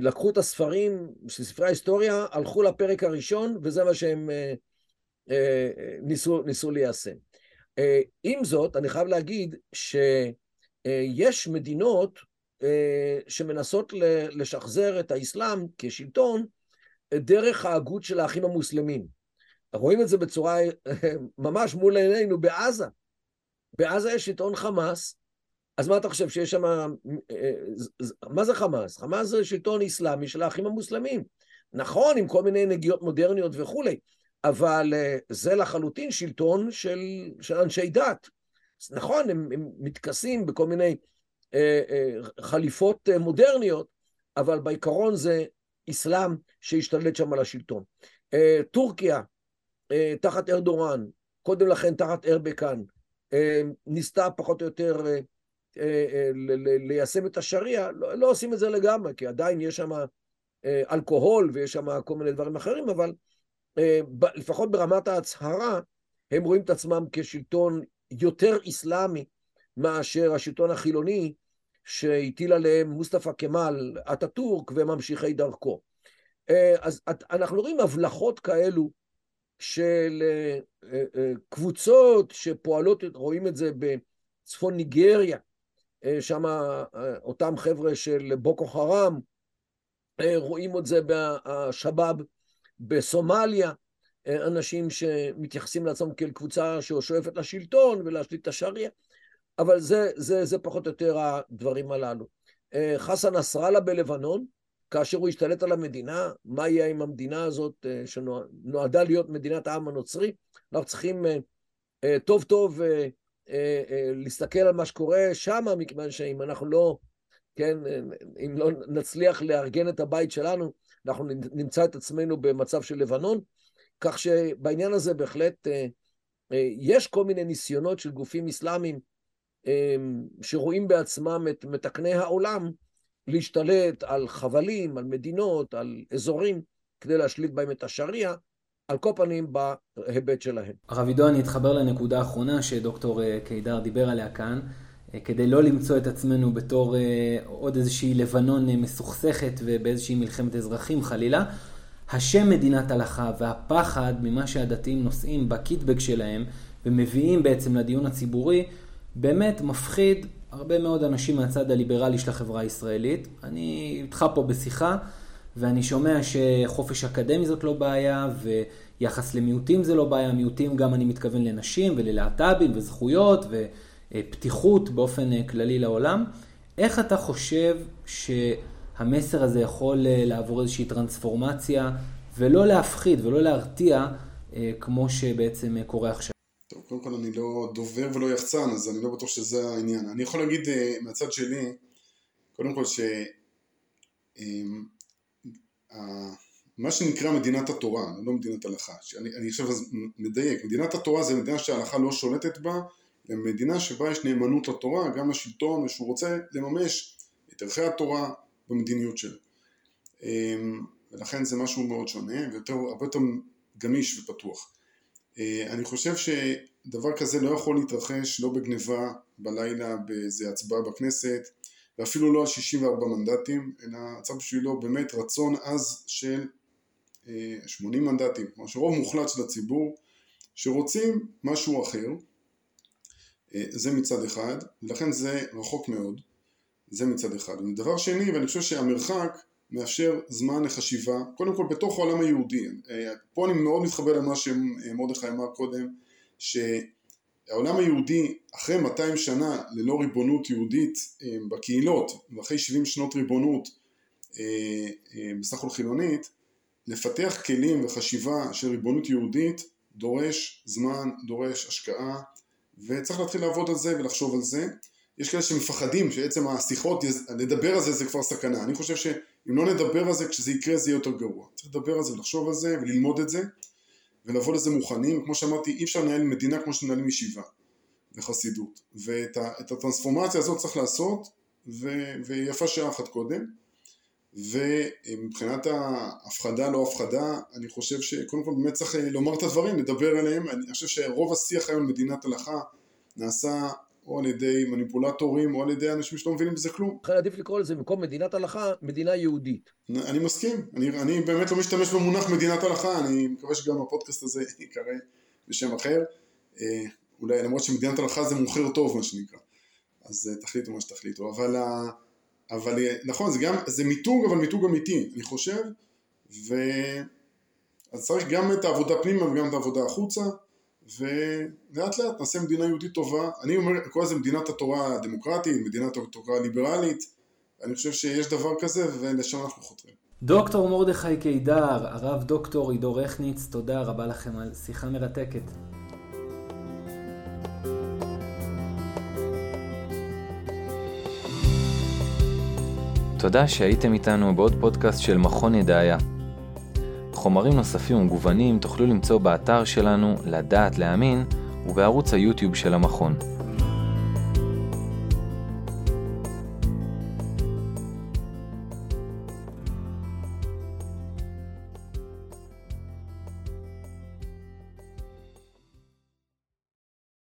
לקחו את הספרים ספרי ההיסטוריה, הלכו לפרק הראשון, וזה מה שהם ניסו, ניסו ליישם. עם זאת, אני חייב להגיד שיש מדינות שמנסות לשחזר את האסלאם כשלטון דרך ההגות של האחים המוסלמים. רואים את זה בצורה ממש מול עינינו בעזה. בעזה יש שלטון חמאס, אז מה אתה חושב, שיש שם... אה, מה זה חמאס? חמאס זה שלטון אסלאמי של האחים המוסלמים. נכון, עם כל מיני נגיעות מודרניות וכולי, אבל אה, זה לחלוטין שלטון של, של אנשי דת. נכון, הם, הם מתכסים בכל מיני אה, אה, חליפות אה, מודרניות, אבל בעיקרון זה אסלאם שהשתלט שם על השלטון. אה, טורקיה, אה, תחת ארדורן, קודם לכן תחת ארבקן, אה, ניסתה פחות או יותר אה, ליישם את השריעה, לא, לא עושים את זה לגמרי, כי עדיין יש שם אלכוהול ויש שם כל מיני דברים אחרים, אבל לפחות ברמת ההצהרה, הם רואים את עצמם כשלטון יותר אסלאמי מאשר השלטון החילוני שהטיל עליהם מוסטפא כמאל, אטאטורק וממשיכי דרכו. אז אנחנו רואים הבלחות כאלו של אה, אה, אה, קבוצות שפועלות, רואים את זה בצפון ניגריה, שם אותם חבר'ה של בוקו חראם, רואים את זה בשבאב בסומליה, אנשים שמתייחסים לעצמם כאל קבוצה ששואפת לשלטון ולהשליט את השריעה, אבל זה, זה, זה פחות או יותר הדברים הללו. חסן נסראללה בלבנון, כאשר הוא השתלט על המדינה, מה יהיה עם המדינה הזאת שנועדה להיות מדינת העם הנוצרי? אנחנו צריכים טוב טוב להסתכל על מה שקורה שם, מכיוון שאם אנחנו לא, כן, אם לא נצליח לארגן את הבית שלנו, אנחנו נמצא את עצמנו במצב של לבנון, כך שבעניין הזה בהחלט יש כל מיני ניסיונות של גופים אסלאמיים שרואים בעצמם את מתקני העולם להשתלט על חבלים, על מדינות, על אזורים, כדי להשליט בהם את השריעה, על כל פנים בהיבט שלהם. הרב עידו, אני אתחבר לנקודה האחרונה שדוקטור אה, קידר דיבר עליה כאן, אה, כדי לא למצוא את עצמנו בתור אה, עוד איזושהי לבנון מסוכסכת ובאיזושהי מלחמת אזרחים חלילה. השם מדינת הלכה והפחד ממה שהדתיים נושאים בקיטבג שלהם ומביאים בעצם לדיון הציבורי, באמת מפחיד הרבה מאוד אנשים מהצד הליברלי של החברה הישראלית. אני איתך פה בשיחה, ואני שומע שחופש אקדמי זאת לא בעיה, ויחס למיעוטים זה לא בעיה. מיעוטים גם אני מתכוון לנשים וללהט"בים וזכויות ופתיחות באופן כללי לעולם. איך אתה חושב שהמסר הזה יכול לעבור איזושהי טרנספורמציה, ולא להפחיד ולא להרתיע, אה, כמו שבעצם קורה עכשיו? קודם כל אני לא דובר ולא יחצן, אז אני לא בטוח שזה העניין. אני יכול להגיד uh, מהצד שלי, קודם כל ש... uh, מה שנקרא מדינת התורה, לא מדינת הלכה, שאני, אני עכשיו מדייק, מדינת התורה זה מדינה שההלכה לא שולטת בה, זה מדינה שבה יש נאמנות לתורה, גם לשלטון, ושהוא רוצה לממש את ערכי התורה במדיניות שלו. Um, ולכן זה משהו מאוד שונה, והרבה יותר גמיש ופתוח. אה, אני חושב שדבר כזה לא יכול להתרחש לא בגניבה בלילה באיזה הצבעה בכנסת ואפילו לא על 64 מנדטים אלא הצד בשבילו באמת רצון עז של 80 אה, מנדטים, כלומר שרוב מוחלט של הציבור שרוצים משהו אחר אה, זה מצד אחד, ולכן זה רחוק מאוד, זה מצד אחד. ודבר שני, ואני חושב שהמרחק מאפשר זמן לחשיבה, קודם כל בתוך העולם היהודי. אה, פה אני מאוד מתחבר למה שמרדכי אמר קודם, שהעולם היהודי אחרי 200 שנה ללא ריבונות יהודית אה, בקהילות, ואחרי 70 שנות ריבונות אה, בסך הכל חילונית, לפתח כלים וחשיבה של ריבונות יהודית דורש זמן, דורש השקעה, וצריך להתחיל לעבוד על זה ולחשוב על זה. יש כאלה שמפחדים שעצם השיחות, לדבר על זה זה כבר סכנה. אני חושב ש... אם לא נדבר על זה, כשזה יקרה זה יהיה יותר גרוע. צריך לדבר על זה ולחשוב על זה וללמוד את זה ולבוא לזה מוכנים. כמו שאמרתי, אי אפשר לנהל מדינה כמו שמנהלים ישיבה וחסידות. ואת הטרנספורמציה הזאת צריך לעשות, ו, ויפה שעה אחת קודם. ומבחינת ההפחדה לא הפחדה, אני חושב שקודם כל באמת צריך לומר את הדברים, לדבר עליהם. אני חושב שרוב השיח היום במדינת הלכה נעשה או על ידי מניפולטורים, או על ידי אנשים שלא מבינים בזה כלום. לכן עדיף לקרוא לזה במקום מדינת הלכה, מדינה יהודית. אני מסכים, אני, אני באמת לא משתמש במונח מדינת הלכה, אני מקווה שגם הפודקאסט הזה [laughs] ייקרא בשם אחר. אה, אולי למרות שמדינת הלכה זה מוכר טוב מה שנקרא, אז אה, תחליטו מה שתחליטו, אבל, אבל אה, נכון, זה גם, זה מיתוג אבל מיתוג אמיתי, אני חושב, ו... אז צריך גם את העבודה פנימה וגם את העבודה החוצה. ולאט לאט נעשה מדינה יהודית טובה. אני אומר, קורא לזה מדינת התורה הדמוקרטית, מדינת התורה הליברלית, אני חושב שיש דבר כזה ולשם אנחנו חותרים. דוקטור מרדכי קידר, הרב דוקטור עידו רכניץ, תודה רבה לכם על שיחה מרתקת. תודה שהייתם איתנו בעוד פודקאסט של מכון ידעיה. חומרים נוספים ומגוונים תוכלו למצוא באתר שלנו לדעת להאמין ובערוץ היוטיוב של המכון.